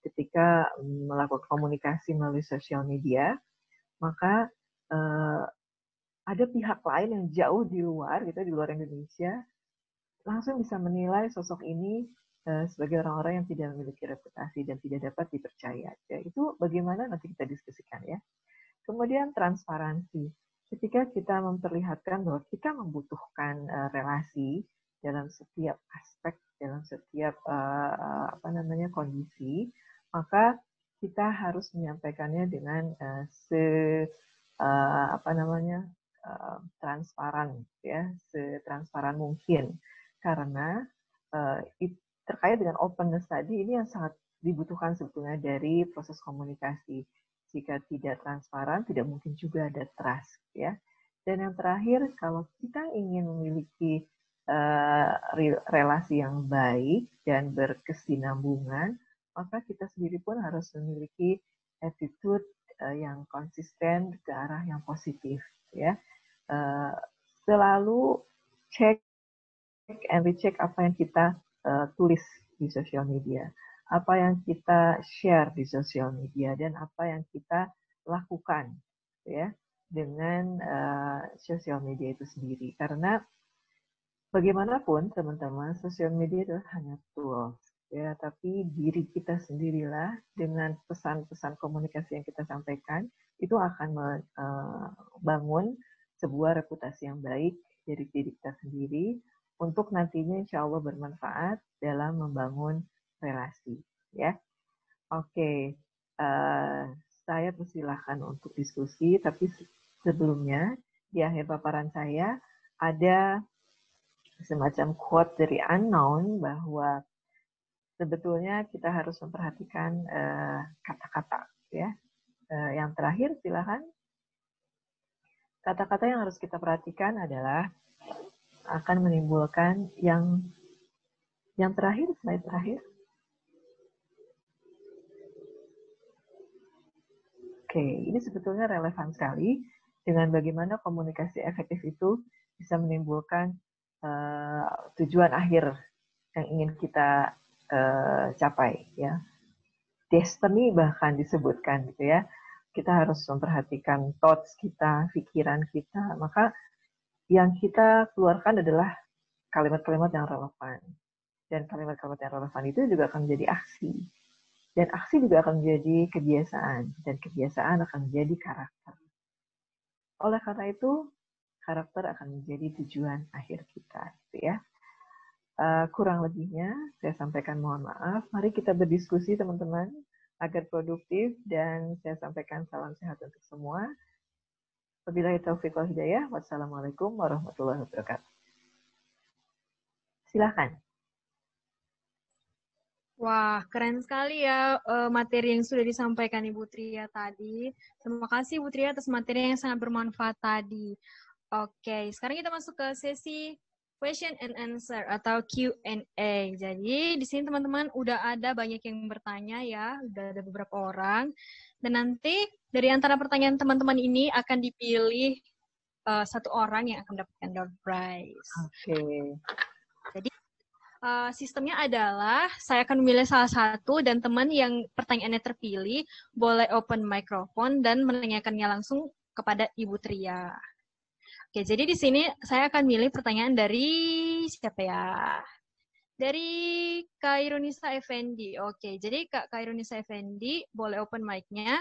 ketika melakukan komunikasi melalui sosial media maka ada pihak lain yang jauh di luar gitu di luar Indonesia langsung bisa menilai sosok ini Eh, sebagai orang-orang yang tidak memiliki reputasi dan tidak dapat dipercaya. Ya, itu bagaimana nanti kita diskusikan ya. Kemudian transparansi. Ketika kita memperlihatkan bahwa kita membutuhkan uh, relasi dalam setiap aspek, dalam setiap uh, apa namanya kondisi, maka kita harus menyampaikannya dengan uh, se uh, apa namanya uh, transparan ya, setransparan mungkin karena uh, itu terkait dengan openness tadi ini yang sangat dibutuhkan sebetulnya dari proses komunikasi. Jika tidak transparan, tidak mungkin juga ada trust, ya. Dan yang terakhir, kalau kita ingin memiliki uh, relasi yang baik dan berkesinambungan, maka kita sendiri pun harus memiliki attitude uh, yang konsisten ke arah yang positif, ya. Uh, selalu cek and recheck apa yang kita uh, tulis di sosial media, apa yang kita share di sosial media, dan apa yang kita lakukan ya dengan uh, sosial media itu sendiri. Karena bagaimanapun teman-teman, sosial media itu hanya tools ya, tapi diri kita sendirilah dengan pesan-pesan komunikasi yang kita sampaikan itu akan membangun eh, sebuah reputasi yang baik dari diri kita sendiri untuk nantinya insya Allah bermanfaat dalam membangun relasi. Ya, oke. Uh, saya persilahkan untuk diskusi, tapi sebelumnya di akhir paparan saya ada semacam quote dari unknown bahwa sebetulnya kita harus memperhatikan eh, kata-kata uh, ya. Uh, yang terakhir silahkan. kata-kata yang harus kita perhatikan adalah akan menimbulkan yang yang terakhir, slide terakhir. Oke, ini sebetulnya relevan sekali dengan bagaimana komunikasi efektif itu bisa menimbulkan uh, tujuan akhir yang ingin kita uh, capai, ya. Destiny bahkan disebutkan, gitu ya. Kita harus memperhatikan thoughts kita, pikiran kita. Maka yang kita keluarkan adalah kalimat-kalimat yang relevan. Dan kalimat-kalimat yang relevan itu juga akan menjadi aksi. Dan aksi juga akan menjadi kebiasaan. Dan kebiasaan akan menjadi karakter. Oleh karena itu, karakter akan menjadi tujuan akhir kita. Gitu ya. Uh, kurang lebihnya, saya sampaikan mohon maaf. Mari kita berdiskusi teman-teman agar produktif dan saya sampaikan salam sehat untuk semua. Wabillahi taufiq wal hidayah. Wassalamualaikum warahmatullahi wabarakatuh. Silahkan. Wah, keren sekali ya uh, materi yang sudah disampaikan Ibu Tria tadi. Terima kasih Ibu Tria atas materi yang sangat bermanfaat tadi. Oke, sekarang kita masuk ke sesi question and answer atau Q&A. Jadi di sini teman-teman udah ada banyak yang bertanya ya, udah ada beberapa orang. Dan nanti dari antara pertanyaan teman-teman ini akan dipilih uh, satu orang yang akan mendapatkan door prize. Oke. Okay. Jadi uh, sistemnya adalah saya akan memilih salah satu dan teman yang pertanyaannya terpilih boleh open microphone dan menanyakannya langsung kepada Ibu Tria. Oke, jadi di sini saya akan milih pertanyaan dari siapa ya? Dari Kairunisa Effendi. Oke, jadi Kak Kairunisa Effendi boleh open mic-nya.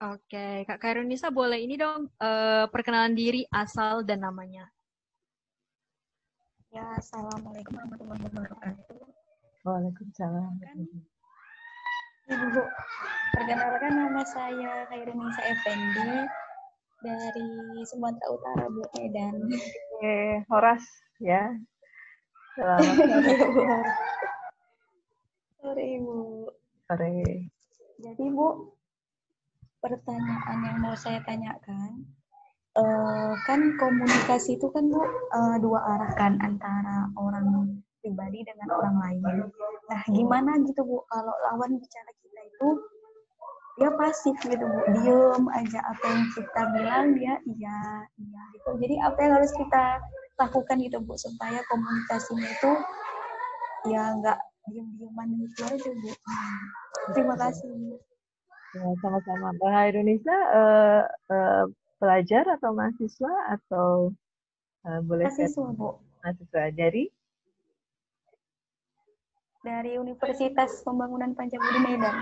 Oke, Kak Kairunisa boleh ini dong uh, perkenalan diri, asal dan namanya. Ya, Assalamualaikum warahmatullahi wabarakatuh. Waalaikumsalam. Ibu, perkenalkan nama saya Kairunisa Effendi dari Sumatera Utara, Bu Medan. Oke, Horas ya. Selamat sore. [laughs] sore, Ibu. Sore. Jadi, Bu, pertanyaan yang mau saya tanyakan, uh, kan komunikasi itu kan, Bu, uh, dua arah kan antara orang pribadi dengan orang lain. Nah, gimana gitu, Bu, kalau lawan bicara kita itu dia pasif gitu bu. Diem aja apa yang kita bilang dia iya iya gitu. Jadi apa yang harus kita lakukan gitu bu supaya komunikasinya itu ya nggak diem dieman gitu aja bu. Terima kasih. Ya, sama-sama. Mbak Indonesia uh, uh, pelajar atau mahasiswa atau uh, boleh mahasiswa bu. mahasiswa dari? Dari Universitas Pembangunan Pancabudi Medan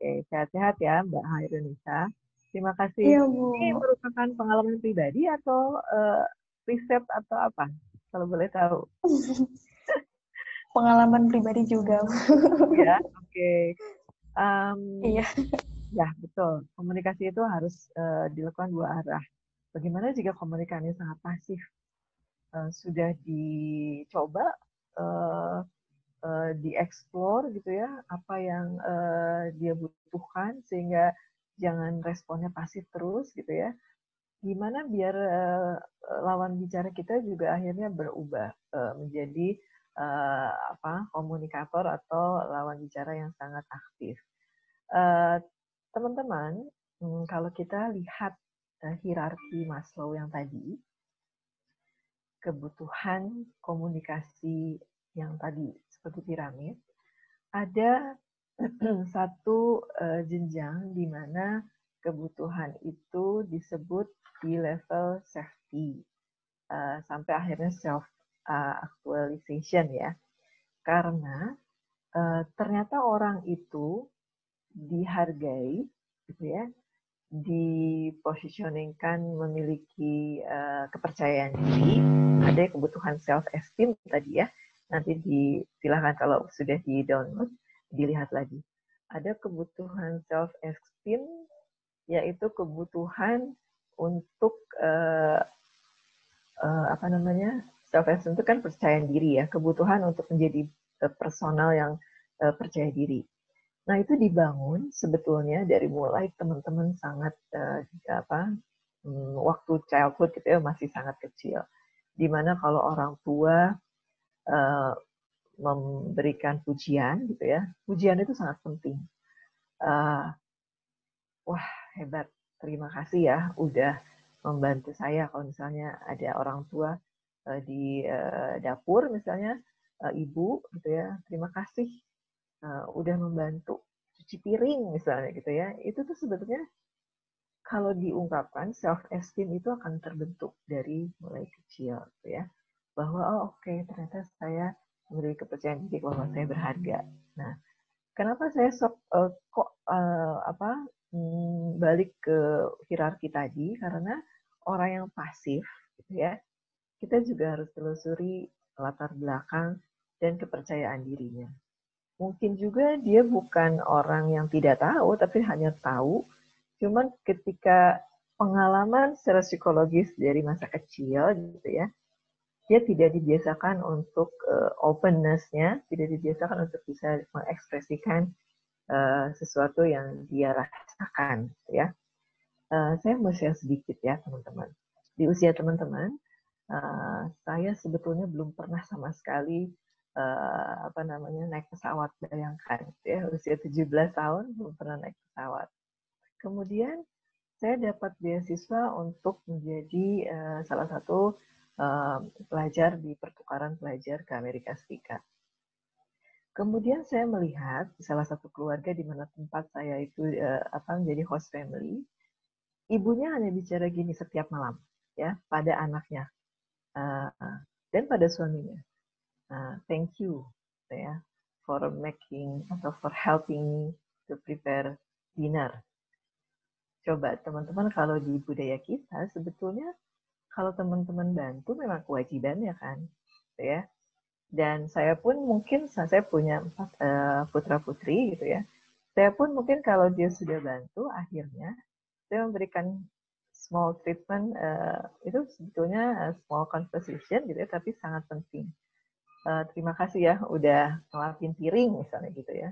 Oke, sehat-sehat ya Mbak Hairunisa. Terima kasih. Iya, Bu. Ini merupakan pengalaman pribadi atau uh, riset atau apa? Kalau boleh tahu. [laughs] pengalaman pribadi juga. ya, oke. Okay. Um, iya. Ya, betul. Komunikasi itu harus uh, dilakukan dua arah. Bagaimana jika komunikasi sangat pasif? Uh, sudah dicoba uh, uh, dieksplor gitu ya apa yang uh, dia butuhkan sehingga jangan responnya pasif terus gitu ya. Gimana biar uh, lawan bicara kita juga akhirnya berubah uh, menjadi uh, apa komunikator atau lawan bicara yang sangat aktif. Teman-teman uh, kalau kita lihat uh, hierarki Maslow yang tadi kebutuhan komunikasi yang tadi seperti piramid, ada [clears throat] satu uh, jenjang di mana kebutuhan itu disebut di level safety uh, sampai akhirnya self uh, actualization ya. Karena ternyata orang itu dihargai gitu ya, dipositioningkan memiliki kepercayaan diri, ada kebutuhan self esteem tadi ya nanti di silahkan kalau sudah di download dilihat lagi. Ada kebutuhan self esteem yaitu kebutuhan untuk uh, uh, apa namanya self esteem itu kan percaya diri ya kebutuhan untuk menjadi uh, personal yang uh, percaya diri Nah, itu dibangun sebetulnya dari mulai teman-teman sangat uh, apa hmm, waktu childhood gitu ya masih sangat kecil. Di mana kalau orang tua uh, memberikan pujian gitu ya, pujian itu sangat penting. Uh, wah hebat, terima kasih ya udah membantu saya kalau misalnya ada orang tua uh, di uh, dapur misalnya uh, ibu gitu ya, terima kasih uh, udah membantu cuci piring misalnya gitu ya, itu tuh sebetulnya kalau diungkapkan self esteem itu akan terbentuk dari mulai kecil gitu ya bahwa oh oke okay, ternyata saya memiliki kepercayaan diri bahwa saya berharga. Nah, kenapa saya sok uh, kok uh, apa hmm, balik ke hierarki tadi karena orang yang pasif gitu ya kita juga harus telusuri latar belakang dan kepercayaan dirinya. Mungkin juga dia bukan orang yang tidak tahu, tapi hanya tahu. Cuman ketika pengalaman secara psikologis dari masa kecil gitu ya, dia tidak dibiasakan untuk uh, openness-nya, tidak dibiasakan untuk bisa mengekspresikan uh, sesuatu yang dia rasakan, gitu ya. Uh, saya mau share sedikit ya teman-teman. Di usia teman-teman, uh, saya sebetulnya belum pernah sama sekali uh, apa namanya naik pesawat bayangkan ya usia 17 tahun belum pernah naik pesawat kemudian saya dapat beasiswa untuk menjadi uh, salah satu uh, pelajar di pertukaran pelajar ke Amerika Serikat kemudian saya melihat salah satu keluarga di mana tempat saya itu uh, apa menjadi host family ibunya hanya bicara gini setiap malam ya pada anaknya uh, dan pada suaminya uh, thank you ya for making atau for helping me to prepare dinner. Coba teman-teman kalau di budaya kita sebetulnya kalau teman-teman bantu memang kewajiban ya kan, ya. Dan saya pun mungkin saya punya empat uh, putra putri gitu ya. Saya pun mungkin kalau dia sudah bantu akhirnya saya memberikan small treatment uh, itu sebetulnya uh, small conversation gitu ya, tapi sangat penting terima kasih ya udah ngelapin piring misalnya gitu ya.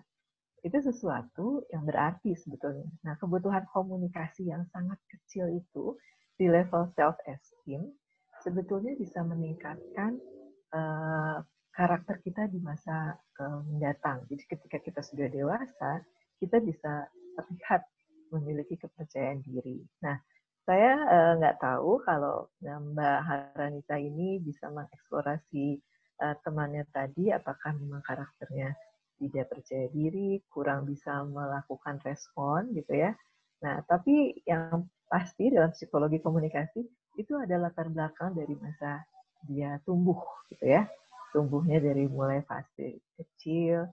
Itu sesuatu yang berarti sebetulnya. Nah, kebutuhan komunikasi yang sangat kecil itu di level self esteem sebetulnya bisa meningkatkan uh, karakter kita di masa uh, mendatang. Jadi ketika kita sudah dewasa, kita bisa terlihat memiliki kepercayaan diri. Nah, saya nggak uh, tahu kalau Mbak Haranita ini bisa mengeksplorasi uh, temannya tadi apakah memang karakternya tidak percaya diri, kurang bisa melakukan respon gitu ya. Nah, tapi yang pasti dalam psikologi komunikasi itu ada latar belakang dari masa dia tumbuh gitu ya. Tumbuhnya dari mulai fase kecil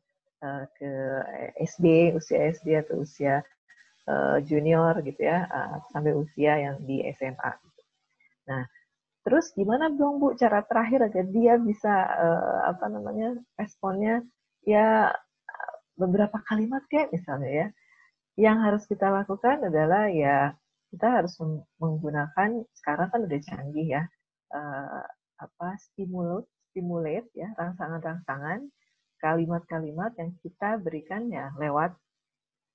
uh, ke SD, usia SD atau usia uh, junior gitu ya, uh, sampai usia yang di SMA. Gitu. Nah, Terus gimana dong Bu cara terakhir agar dia bisa apa namanya responnya ya beberapa kalimat kayak misalnya ya. Yang harus kita lakukan adalah ya kita harus menggunakan sekarang kan udah canggih ya uh, apa stimulus stimulate ya rangsangan-rangsangan kalimat-kalimat yang kita berikan ya lewat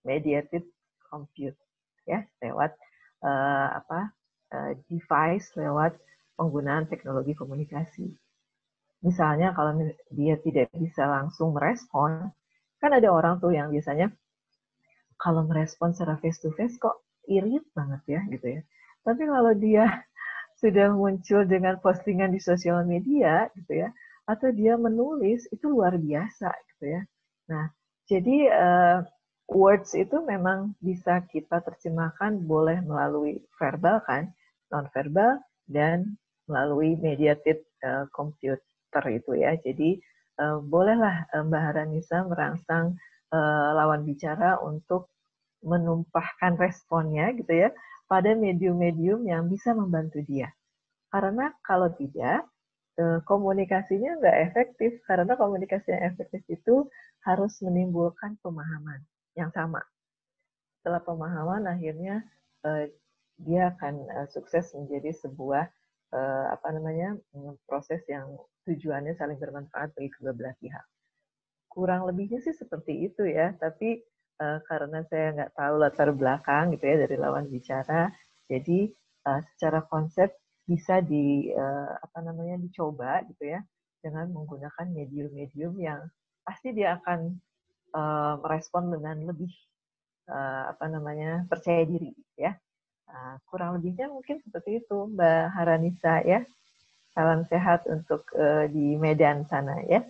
mediated compute ya lewat uh, apa uh, device lewat penggunaan teknologi komunikasi. Misalnya kalau dia tidak bisa langsung merespon, kan ada orang tuh yang biasanya kalau merespon secara face to face kok irit banget ya gitu ya. Tapi kalau dia [laughs] sudah muncul dengan postingan di sosial media gitu ya, atau dia menulis itu luar biasa gitu ya. Nah, jadi uh, words itu memang bisa kita terjemahkan boleh melalui verbal kan, non verbal dan melalui mediated uh, computer itu ya. Jadi uh, bolehlah Mbak Haranisa merangsang uh, lawan bicara untuk menumpahkan responnya gitu ya pada medium-medium yang bisa membantu dia. Karena kalau tidak, komunikasinya nggak efektif. Karena komunikasi yang efektif itu harus menimbulkan pemahaman yang sama. Setelah pemahaman, akhirnya dia akan sukses menjadi sebuah apa namanya proses yang tujuannya saling bermanfaat bagi kedua belah pihak. Kurang lebihnya sih seperti itu ya, tapi uh, karena saya nggak tahu latar belakang gitu ya dari lawan bicara. Jadi uh, secara konsep bisa di uh, apa namanya dicoba gitu ya dengan menggunakan medium-medium yang pasti dia akan uh, merespon dengan lebih uh, apa namanya percaya diri ya. Uh, kurang lebihnya mungkin seperti itu Mbak Haranisa ya. Salam sehat untuk uh, di Medan sana ya.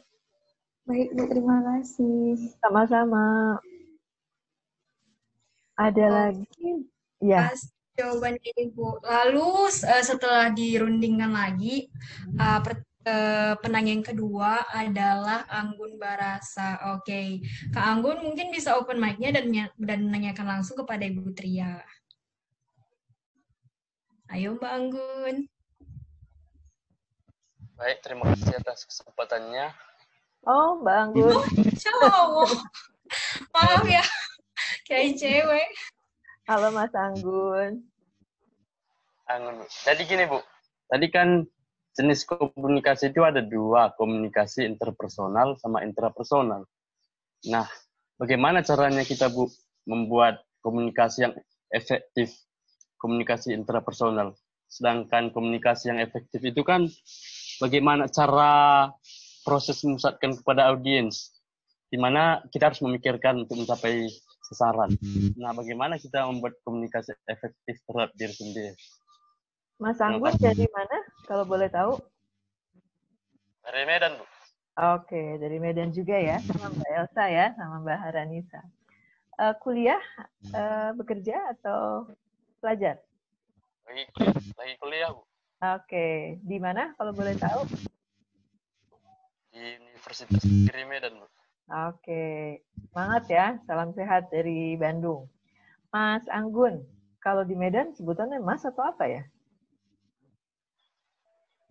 Baik, Bu, terima kasih. Sama-sama. Ada oh, lagi? Ya. Jawaban Ibu. Lalu uh, setelah dirundingkan lagi, uh, per, uh, penanya yang kedua adalah Anggun Barasa. Oke, okay. Kak Anggun mungkin bisa open mic-nya dan dan menanyakan langsung kepada Ibu Tria. Ayo Mbak Anggun. Baik, terima kasih atas kesempatannya. Oh, Mbak Anggun. Oh, cowok. [laughs] Maaf ya, kayak cewek. Halo Mas Anggun. Anggun. Jadi gini Bu, tadi kan jenis komunikasi itu ada dua, komunikasi interpersonal sama intrapersonal. Nah, bagaimana caranya kita Bu membuat komunikasi yang efektif, komunikasi intrapersonal? Sedangkan komunikasi yang efektif itu kan bagaimana cara proses memusatkan kepada audiens, di mana kita harus memikirkan untuk mencapai sasaran. Nah, bagaimana kita membuat komunikasi efektif terhadap diri sendiri? Mas Anggun dari mana, kalau boleh tahu? Dari Medan, Bu. Oke, dari Medan juga ya, sama Mbak Elsa ya, sama Mbak Haranisa. Uh, kuliah, uh, bekerja atau pelajar? Lagi kuliah, lagi kuliah Bu. Oke, di mana kalau boleh tahu? Di Universitas Negeri Medan, Bu. Oke, semangat ya. Salam sehat dari Bandung. Mas Anggun, kalau di Medan sebutannya Mas atau apa ya?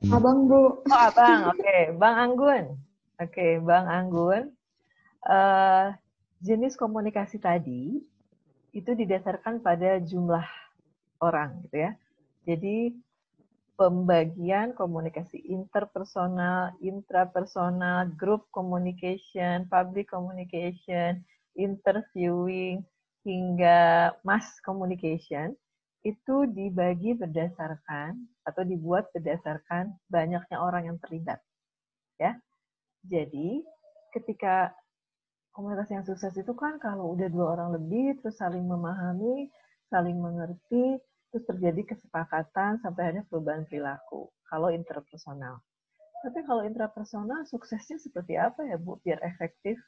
Abang, Bu. Oh, Abang. Oke, Bang Anggun. Oke, Bang Anggun. Uh, jenis komunikasi tadi itu didasarkan pada jumlah orang gitu ya. Jadi pembagian komunikasi interpersonal, intrapersonal, group communication, public communication, interviewing, hingga mass communication itu dibagi berdasarkan atau dibuat berdasarkan banyaknya orang yang terlibat. Ya. Jadi, ketika komunitas yang sukses itu kan kalau udah dua orang lebih terus saling memahami, saling mengerti, terus terjadi kesepakatan sampai akhirnya perubahan perilaku. Kalau interpersonal. Tapi kalau intrapersonal suksesnya seperti apa ya Bu biar efektif?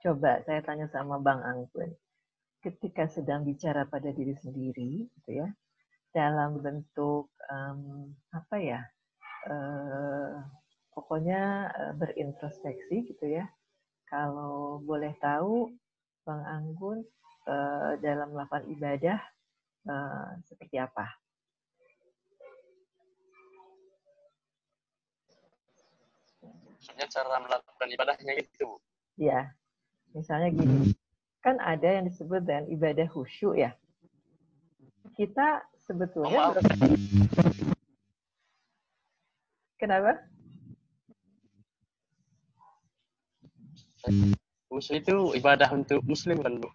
Coba saya tanya sama Bang Anggun. Ketika sedang bicara pada diri sendiri, gitu ya, dalam bentuk um, apa ya, uh, pokoknya uh, berintrospeksi gitu ya. Kalau boleh tahu, Bang Anggun uh, dalam melakukan ibadah uh, seperti apa? Maksudnya cara melakukan ibadahnya itu? Ya, misalnya gini, kan ada yang disebut dengan ibadah khusyuk ya. Kita sebetulnya oh, Kenapa? Khusyuk itu ibadah untuk muslim kan, Bu?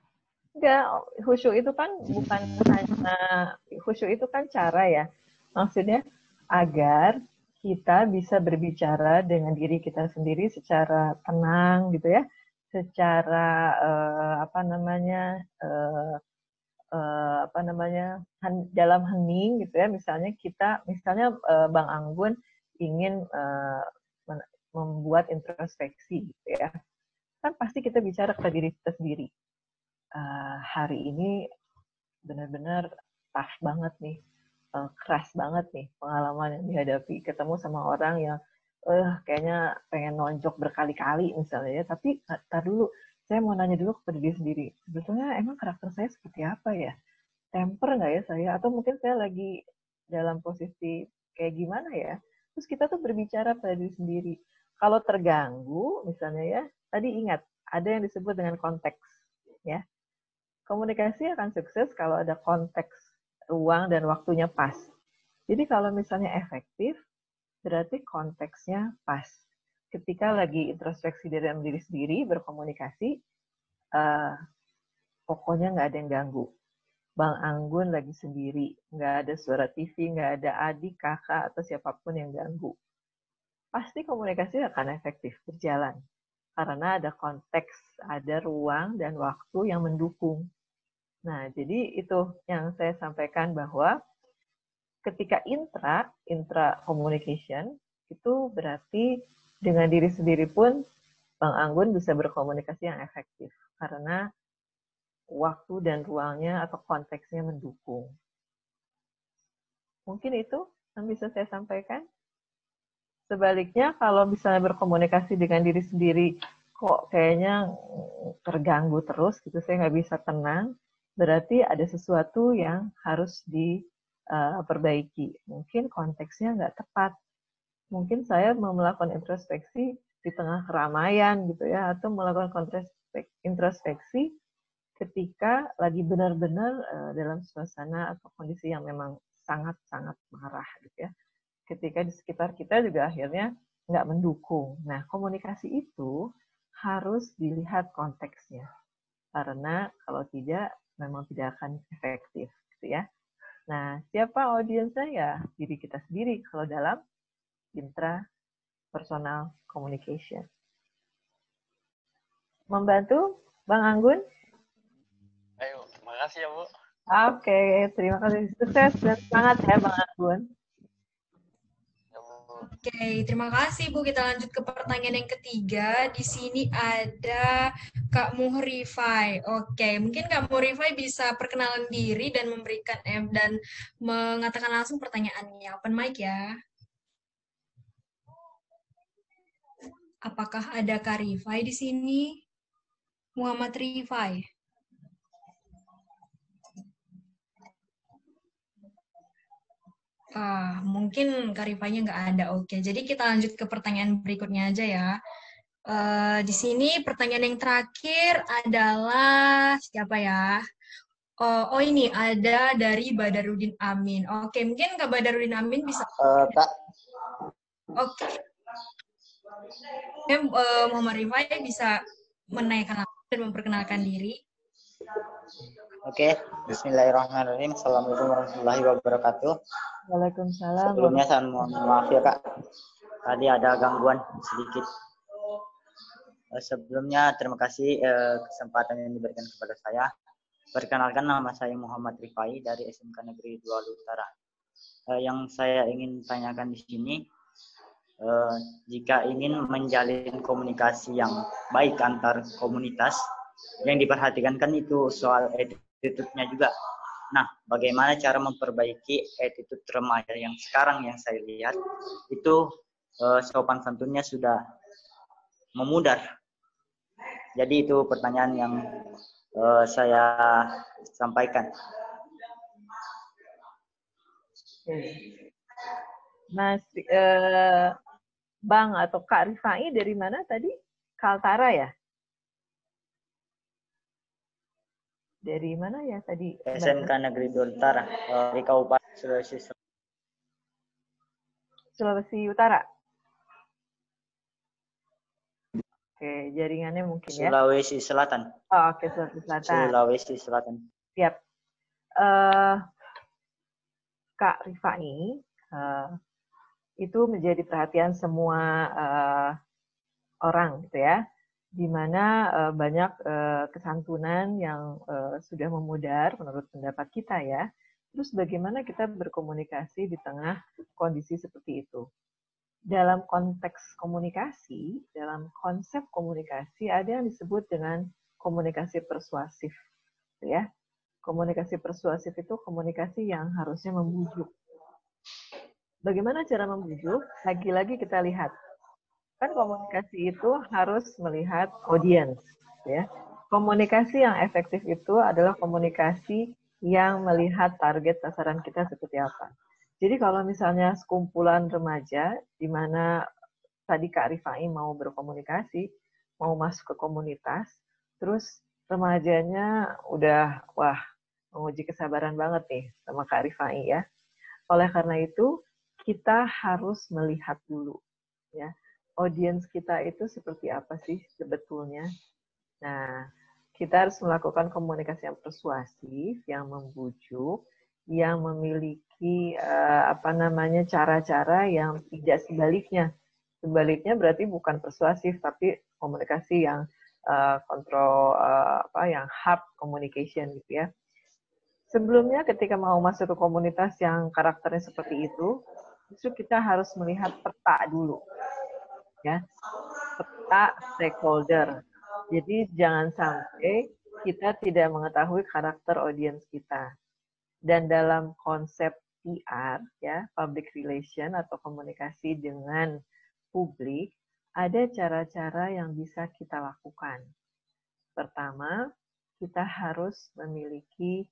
Enggak, khusyuk itu kan bukan hanya khusyuk itu kan cara ya. Maksudnya agar kita bisa berbicara dengan diri kita sendiri secara tenang gitu ya, secara uh, apa namanya uh, uh, apa namanya han, dalam hening gitu ya. Misalnya kita, misalnya uh, Bang Anggun ingin uh, membuat introspeksi gitu ya, kan pasti kita bicara kepada diri kita sendiri uh, hari ini benar-benar tough banget nih, uh, keras banget nih pengalaman yang dihadapi. Ketemu sama orang yang uh, kayaknya pengen nonjok berkali-kali misalnya ya, tapi tar dulu, saya mau nanya dulu kepada diri sendiri, sebetulnya emang karakter saya seperti apa ya? Temper nggak ya saya? Atau mungkin saya lagi dalam posisi kayak gimana ya? Terus kita tuh berbicara pada diri sendiri. Kalau terganggu, misalnya ya, tadi ingat, ada yang disebut dengan konteks. ya komunikasi akan sukses kalau ada konteks ruang dan waktunya pas. Jadi kalau misalnya efektif, berarti konteksnya pas. Ketika lagi introspeksi dalam diri sendiri, berkomunikasi, uh, pokoknya nggak ada yang ganggu. Bang Anggun lagi sendiri, nggak ada suara TV, nggak ada adik, kakak, atau siapa pun yang ganggu. Pasti komunikasi akan efektif berjalan. Karena ada konteks, ada ruang dan waktu yang mendukung. Nah, jadi itu yang saya sampaikan bahwa ketika intra, intra communication, itu berarti dengan diri sendiri pun Bang Anggun bisa berkomunikasi yang efektif. Karena waktu dan ruangnya atau konteksnya mendukung. Mungkin itu yang bisa saya sampaikan. Sebaliknya, kalau misalnya berkomunikasi dengan diri sendiri, kok kayaknya terganggu terus, gitu saya nggak bisa tenang, berarti ada sesuatu yang harus diperbaiki. Eh, Mungkin konteksnya nggak tepat. Mungkin saya mau melakukan introspeksi di tengah keramaian gitu ya, atau melakukan introspeksi ketika lagi benar-benar uh, dalam suasana atau kondisi yang memang sangat-sangat marah gitu ya. Ketika di sekitar kita juga akhirnya nggak mendukung. Nah, komunikasi itu harus dilihat konteksnya. Karena kalau tidak, memang tidak akan efektif. Gitu ya. Nah, siapa audiensnya? Ya, diri kita sendiri kalau dalam intra personal communication. Membantu Bang Anggun? Ayo, makasih ya Bu. Oke, terima kasih. Sukses dan semangat ya Bang Agun. Oke, terima kasih Bu. Kita lanjut ke pertanyaan yang ketiga. Di sini ada Kak Muhrifai. Oke, mungkin Kak Muhrifai bisa perkenalan diri dan memberikan M dan mengatakan langsung pertanyaannya. Open mic ya. Apakah ada Kak Rifai di sini? Muhammad Rifai. Ah, mungkin karifanya nggak ada. Oke, jadi kita lanjut ke pertanyaan berikutnya aja ya. Uh, di sini pertanyaan yang terakhir adalah siapa ya? Oh, oh ini ada dari Badarudin Amin. Oke, mungkin Kak Badarudin Amin bisa. Uh, Kak. Oke. Okay. Uh, Muhammad Rifai bisa menaikkan dan memperkenalkan diri. Oke, Bismillahirrahmanirrahim. Assalamualaikum warahmatullahi wabarakatuh. Waalaikumsalam. Sebelumnya saya mohon maaf ya kak, tadi ada gangguan sedikit. Eh, sebelumnya terima kasih eh, kesempatan yang diberikan kepada saya. Perkenalkan nama saya Muhammad Rifai dari SMK Negeri 2 Utara. Eh, yang saya ingin tanyakan di sini, jika ingin menjalin komunikasi yang baik antar komunitas, yang diperhatikan kan itu soal attitude-nya juga. Nah, bagaimana cara memperbaiki attitude remaja yang sekarang yang saya lihat itu uh, sopan santunnya sudah memudar. Jadi itu pertanyaan yang uh, saya sampaikan. Mas uh, Bang atau Kak Rifai dari mana tadi? Kaltara ya? Dari mana ya tadi? SMK Negeri Utara di Kabupaten Sulawesi Sulawesi Utara. Oke, jaringannya mungkin ya. Sulawesi Selatan. Oh, oke, Sulawesi Selatan. Sulawesi Selatan. Siap. Uh, Kak Rifani, uh, itu menjadi perhatian semua uh, orang, gitu ya di mana uh, banyak uh, kesantunan yang uh, sudah memudar menurut pendapat kita ya. Terus bagaimana kita berkomunikasi di tengah kondisi seperti itu? Dalam konteks komunikasi, dalam konsep komunikasi ada yang disebut dengan komunikasi persuasif, ya. Komunikasi persuasif itu komunikasi yang harusnya membujuk. Bagaimana cara membujuk? Lagi-lagi kita lihat kan komunikasi itu harus melihat audiens ya. Komunikasi yang efektif itu adalah komunikasi yang melihat target sasaran kita seperti apa. Jadi kalau misalnya sekumpulan remaja di mana tadi Kak Rifai mau berkomunikasi mau masuk ke komunitas terus remajanya udah wah menguji kesabaran banget nih sama Kak Rifai ya. Oleh karena itu kita harus melihat dulu ya audiens kita itu seperti apa sih sebetulnya. Nah, kita harus melakukan komunikasi yang persuasif, yang membujuk, yang memiliki uh, apa namanya cara-cara yang tidak sebaliknya. Sebaliknya berarti bukan persuasif tapi komunikasi yang uh, kontrol uh, apa yang hard communication gitu ya. Sebelumnya ketika mau masuk ke komunitas yang karakternya seperti itu, justru kita harus melihat peta dulu. Ya. Peta stakeholder. Jadi jangan sampai kita tidak mengetahui karakter audiens kita. Dan dalam konsep PR ya, public relation atau komunikasi dengan publik, ada cara-cara yang bisa kita lakukan. Pertama, kita harus memiliki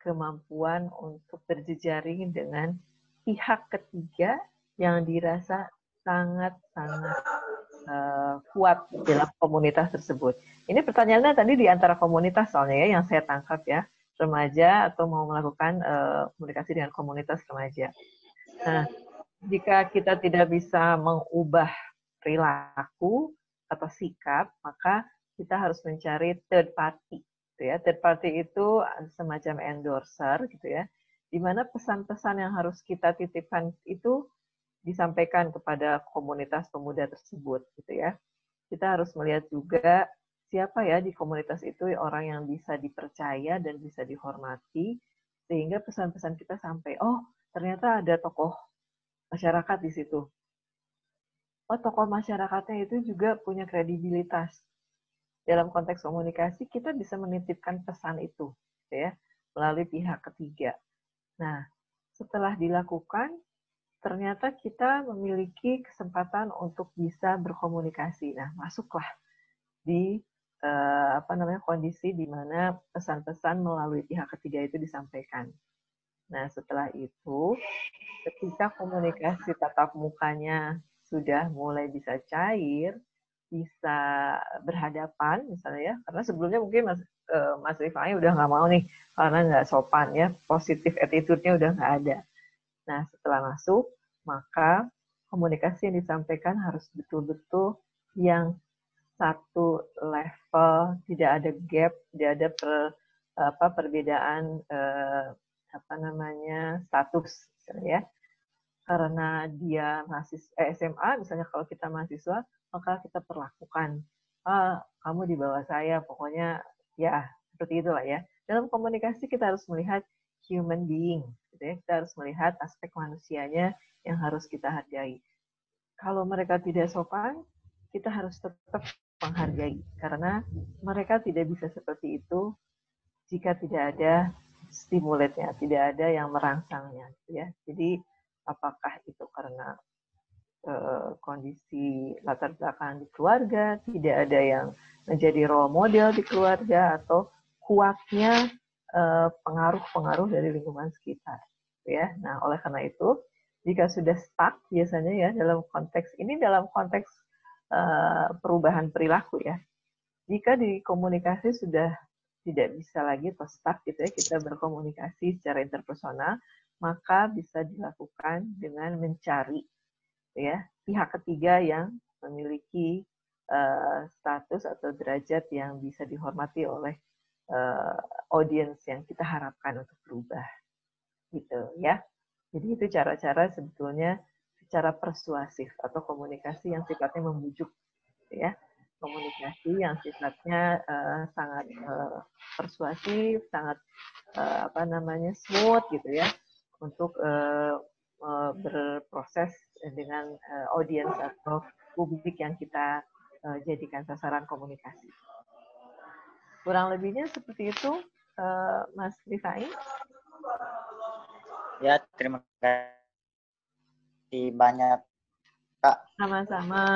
kemampuan untuk berjejaring dengan pihak ketiga yang dirasa sangat-sangat uh, kuat dalam komunitas tersebut. Ini pertanyaannya tadi di antara komunitas soalnya ya yang saya tangkap ya remaja atau mau melakukan uh, komunikasi dengan komunitas remaja. Nah, jika kita tidak bisa mengubah perilaku atau sikap, maka kita harus mencari third party. Gitu ya. Third party itu semacam endorser, gitu ya, di mana pesan-pesan yang harus kita titipkan itu disampaikan kepada komunitas pemuda tersebut, gitu ya. Kita harus melihat juga siapa ya di komunitas itu orang yang bisa dipercaya dan bisa dihormati, sehingga pesan-pesan kita sampai, oh ternyata ada tokoh masyarakat di situ. Oh, tokoh masyarakatnya itu juga punya kredibilitas. Dalam konteks komunikasi, kita bisa menitipkan pesan itu, ya, melalui pihak ketiga. Nah, setelah dilakukan, ternyata kita memiliki kesempatan untuk bisa berkomunikasi. Nah, masuklah di eh, apa namanya kondisi di mana pesan-pesan melalui pihak ketiga itu disampaikan. Nah, setelah itu, ketika komunikasi tatap mukanya sudah mulai bisa cair, bisa berhadapan misalnya ya, karena sebelumnya mungkin Mas, uh, Mas Rifai udah nggak mau nih, karena nggak sopan ya, positif attitude-nya udah nggak ada. Nah, setelah masuk, maka komunikasi yang disampaikan harus betul-betul yang satu level, tidak ada gap, tidak ada per, apa perbedaan eh, apa namanya status ya. Karena dia masih eh, SMA misalnya kalau kita mahasiswa maka kita perlakukan ah kamu di bawah saya pokoknya ya seperti itulah ya. Dalam komunikasi kita harus melihat human being gitu ya. Kita harus melihat aspek manusianya yang harus kita hargai. Kalau mereka tidak sopan kita harus tetap menghargai. Karena mereka tidak bisa seperti itu jika tidak ada stimulatnya, tidak ada yang merangsangnya, gitu ya. Jadi apakah itu karena uh, kondisi latar belakang di keluarga, tidak ada yang menjadi role model di keluarga, atau kuatnya pengaruh-pengaruh dari lingkungan sekitar, ya. Nah, oleh karena itu, jika sudah stuck biasanya ya dalam konteks ini dalam konteks uh, perubahan perilaku ya. Jika di komunikasi sudah tidak bisa lagi atau stuck gitu ya kita berkomunikasi secara interpersonal maka bisa dilakukan dengan mencari ya pihak ketiga yang memiliki uh, status atau derajat yang bisa dihormati oleh uh, audiens yang kita harapkan untuk berubah gitu ya. Jadi itu cara-cara sebetulnya secara persuasif atau komunikasi yang sifatnya membujuk ya. Komunikasi yang sifatnya uh, sangat uh, persuasif, sangat uh, apa namanya smooth gitu ya. Untuk uh, uh, berproses dengan uh, audiens atau publik yang kita uh, jadikan sasaran komunikasi. Kurang lebihnya seperti itu, uh, Mas Rifai. Ya, terima kasih banyak, Kak. Sama-sama.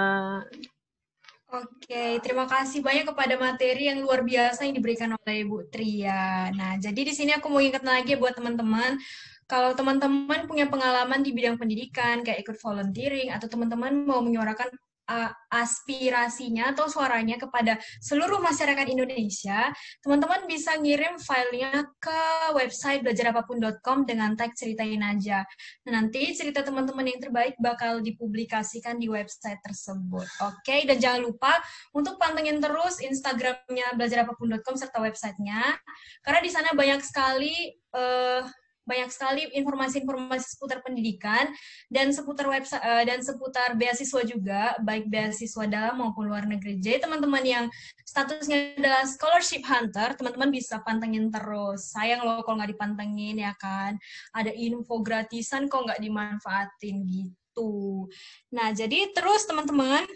Oke, terima kasih banyak kepada materi yang luar biasa yang diberikan oleh Ibu Tria. Nah, jadi di sini aku mau ingat lagi buat teman-teman, kalau teman-teman punya pengalaman di bidang pendidikan, kayak ikut volunteering, atau teman-teman mau menyuarakan uh, aspirasinya atau suaranya kepada seluruh masyarakat Indonesia, teman-teman bisa ngirim filenya ke website belajarapapun.com dengan tag ceritain aja. Nah, nanti cerita teman-teman yang terbaik bakal dipublikasikan di website tersebut. Oke, okay? dan jangan lupa untuk pantengin terus Instagramnya belajarapapun.com serta websitenya, karena di sana banyak sekali uh, banyak sekali informasi-informasi seputar pendidikan dan seputar website uh, dan seputar beasiswa juga baik beasiswa dalam maupun luar negeri. Jadi teman-teman yang statusnya adalah scholarship hunter, teman-teman bisa pantengin terus. Sayang loh kalau nggak dipantengin ya kan. Ada info gratisan kok nggak dimanfaatin gitu. Nah, jadi terus teman-teman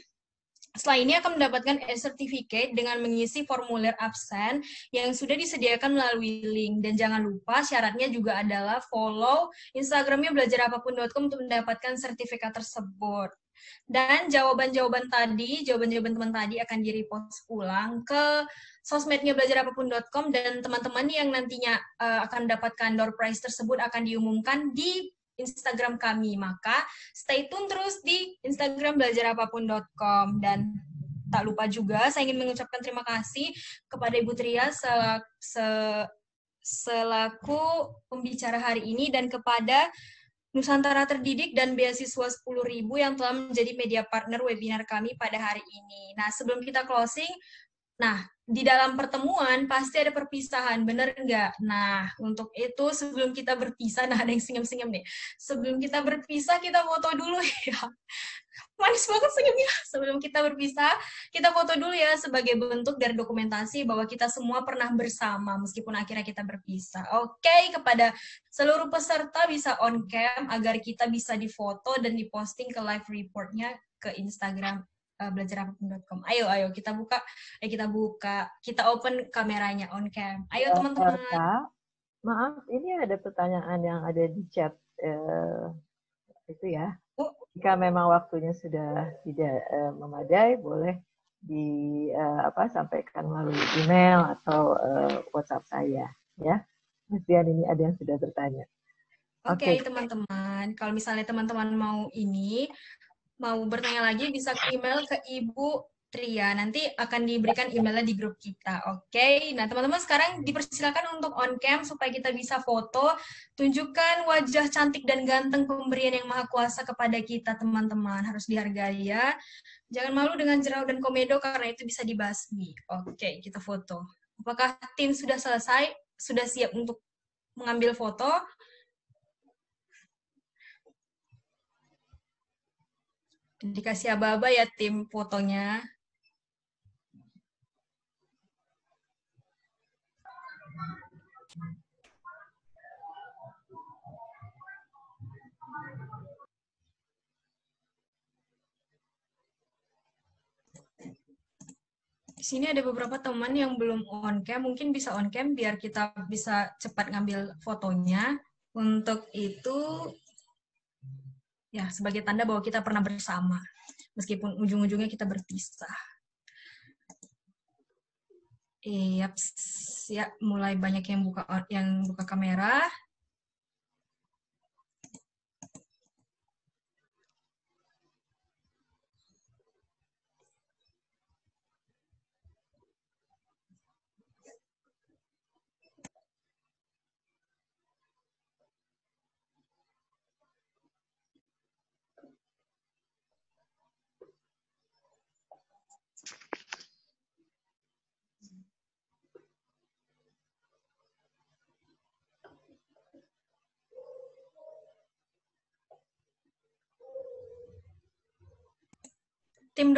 setelah ini akan mendapatkan e-certificate dengan mengisi formulir absen yang sudah disediakan melalui link. Dan jangan lupa syaratnya juga adalah follow Instagramnya belajarapapun.com untuk mendapatkan sertifikat tersebut. Dan jawaban-jawaban tadi, jawaban-jawaban teman tadi akan di-repost ulang ke sosmednya belajarapapun.com dan teman-teman yang nantinya uh, akan mendapatkan door prize tersebut akan diumumkan di Instagram kami. Maka stay tune terus di Instagram belajarapapun.com dan tak lupa juga saya ingin mengucapkan terima kasih kepada Ibu Tria selaku, selaku pembicara hari ini dan kepada Nusantara Terdidik dan Beasiswa 10.000 yang telah menjadi media partner webinar kami pada hari ini. Nah, sebelum kita closing, nah, di dalam pertemuan pasti ada perpisahan, bener nggak? Nah, untuk itu sebelum kita berpisah, nah ada yang senyum-senyum nih. Sebelum kita berpisah, kita foto dulu [laughs] ya. Manis banget senyumnya. Sebelum kita berpisah, kita foto dulu ya sebagai bentuk dari dokumentasi bahwa kita semua pernah bersama meskipun akhirnya kita berpisah. Oke, kepada seluruh peserta bisa on cam agar kita bisa difoto dan diposting ke live reportnya ke Instagram uh, eh, belajarapapun.com. Ayo, ayo kita buka, eh kita buka, kita open kameranya on cam. Ayo teman-teman. Maaf, ini ada pertanyaan yang ada di chat uh, itu ya. Oh. Jika memang waktunya sudah tidak uh, memadai, boleh di uh, apa sampaikan melalui email atau uh, WhatsApp saya, ya. Kemudian ini ada yang sudah bertanya. Oke, okay, okay. teman-teman. Kalau misalnya teman-teman mau ini, mau bertanya lagi bisa email ke Ibu Tria. Nanti akan diberikan emailnya di grup kita. Oke. Okay? Nah, teman-teman sekarang dipersilakan untuk on cam supaya kita bisa foto. Tunjukkan wajah cantik dan ganteng pemberian yang maha kuasa kepada kita, teman-teman. Harus dihargai ya. Jangan malu dengan jerau dan komedo karena itu bisa dibasmi. Oke, okay, kita foto. Apakah tim sudah selesai? Sudah siap untuk mengambil foto? Dikasih aba-aba ya tim fotonya. Di sini ada beberapa teman yang belum on cam, mungkin bisa on cam biar kita bisa cepat ngambil fotonya. Untuk itu ya sebagai tanda bahwa kita pernah bersama meskipun ujung-ujungnya kita berpisah. Iya, ya mulai banyak yang buka yang buka kamera.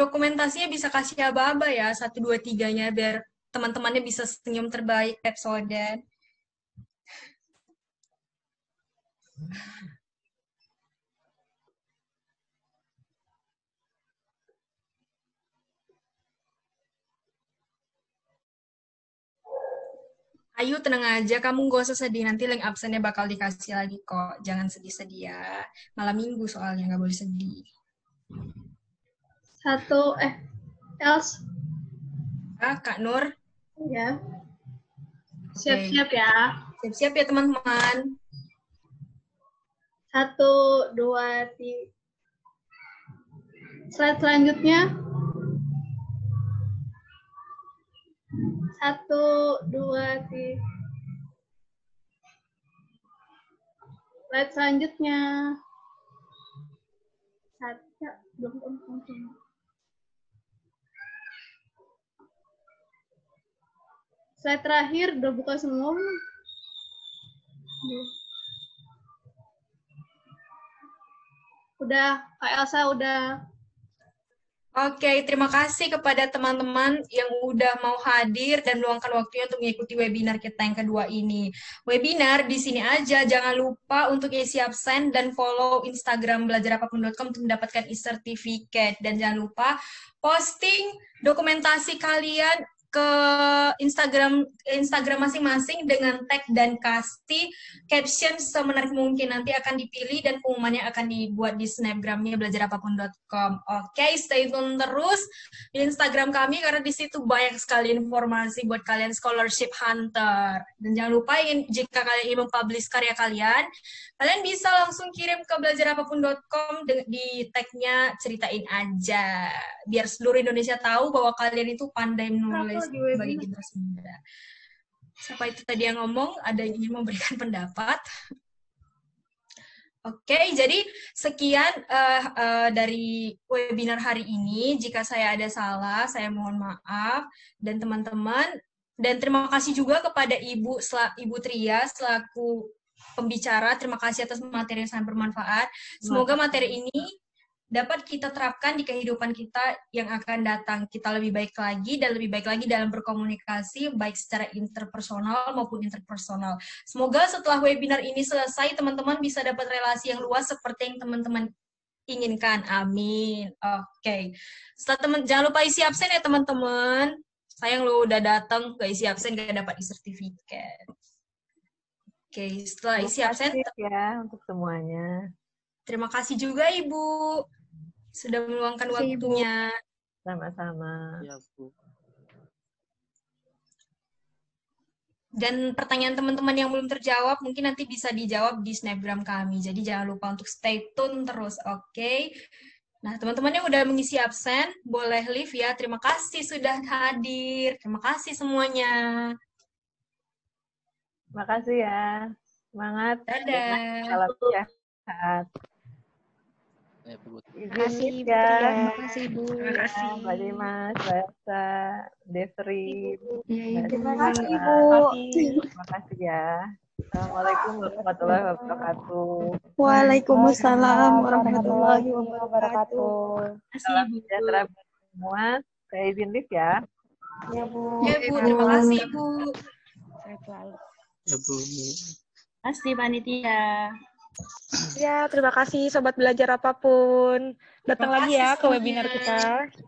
Dokumentasinya bisa kasih aba-aba ya, satu, dua, tiganya, biar teman-temannya bisa senyum terbaik, episode. Ayu tenang aja, kamu gak usah sedih. Nanti link absennya bakal dikasih lagi kok. Jangan sedih-sedih ya. Malam minggu soalnya, nggak boleh sedih. Satu, eh, Els. Ah, Kak Nur. Ya. Siap-siap ya. Siap-siap ya, teman-teman. Satu, dua, tiga. Slide selanjutnya. Satu, dua, tiga. Slide selanjutnya. Satu, belum belum Slide terakhir udah buka semua. Udah, Kak Elsa udah. Oke, terima kasih kepada teman-teman yang udah mau hadir dan meluangkan waktunya untuk mengikuti webinar kita yang kedua ini. Webinar di sini aja, jangan lupa untuk isi absen dan follow Instagram belajarapapun.com untuk mendapatkan e-certificate. Dan jangan lupa posting dokumentasi kalian ke Instagram Instagram masing-masing dengan tag dan kasih caption semenarik mungkin nanti akan dipilih dan pengumumannya akan dibuat di snapgramnya belajarapapun.com. Oke, okay, stay tune terus di Instagram kami karena di situ banyak sekali informasi buat kalian scholarship hunter. Dan jangan lupa ingin, jika kalian ingin mempublish karya kalian, kalian bisa langsung kirim ke belajarapapun.com di tagnya ceritain aja biar seluruh Indonesia tahu bahwa kalian itu pandai menulis bagi generasi muda. Siapa itu tadi yang ngomong? Ada yang ingin memberikan [laughs] pendapat? Oke, okay, jadi sekian uh, uh, dari webinar hari ini. Jika saya ada salah, saya mohon maaf. Dan teman-teman, dan terima kasih juga kepada Ibu Ibu Tria selaku pembicara. Terima kasih atas materi yang sangat bermanfaat. Semoga materi ini dapat kita terapkan di kehidupan kita yang akan datang. Kita lebih baik lagi dan lebih baik lagi dalam berkomunikasi, baik secara interpersonal maupun interpersonal. Semoga setelah webinar ini selesai, teman-teman bisa dapat relasi yang luas seperti yang teman-teman inginkan. Amin. Oke. Okay. Setelah teman, jangan lupa isi absen ya teman-teman. Sayang lu udah datang ke isi absen gak dapat e-certificate. Oke, okay. setelah isi absen ya untuk semuanya. Terima kasih juga Ibu sudah meluangkan waktunya. Sama-sama. Ya, Bu. Dan pertanyaan teman-teman yang belum terjawab mungkin nanti bisa dijawab di snapgram kami. Jadi jangan lupa untuk stay tune terus, oke? Okay? Nah, teman-teman yang udah mengisi absen, boleh leave ya. Terima kasih sudah hadir. Terima kasih semuanya. Terima kasih ya. Semangat. Dadah. Salam sehat. Ya, Terima kasih, Bu. Ya. Terima kasih, Bu. Terima kasih. Mbak Dimas, Mbak Elsa, Desri. Ya, terima kasih, Bu. Terima kasih ya. Assalamualaikum warahmatullahi wabarakatuh. Waalaikumsalam warahmatullahi wabarakatuh. Salam sejahtera semua. Saya izin lift ya. Ya, Bu. Ya, Bu. Terima kasih, Bu. Ya, Bu. Terima kasih, Panitia. Ya, terima kasih Sobat Belajar Apa pun. Datang lagi ya ke webinar kita.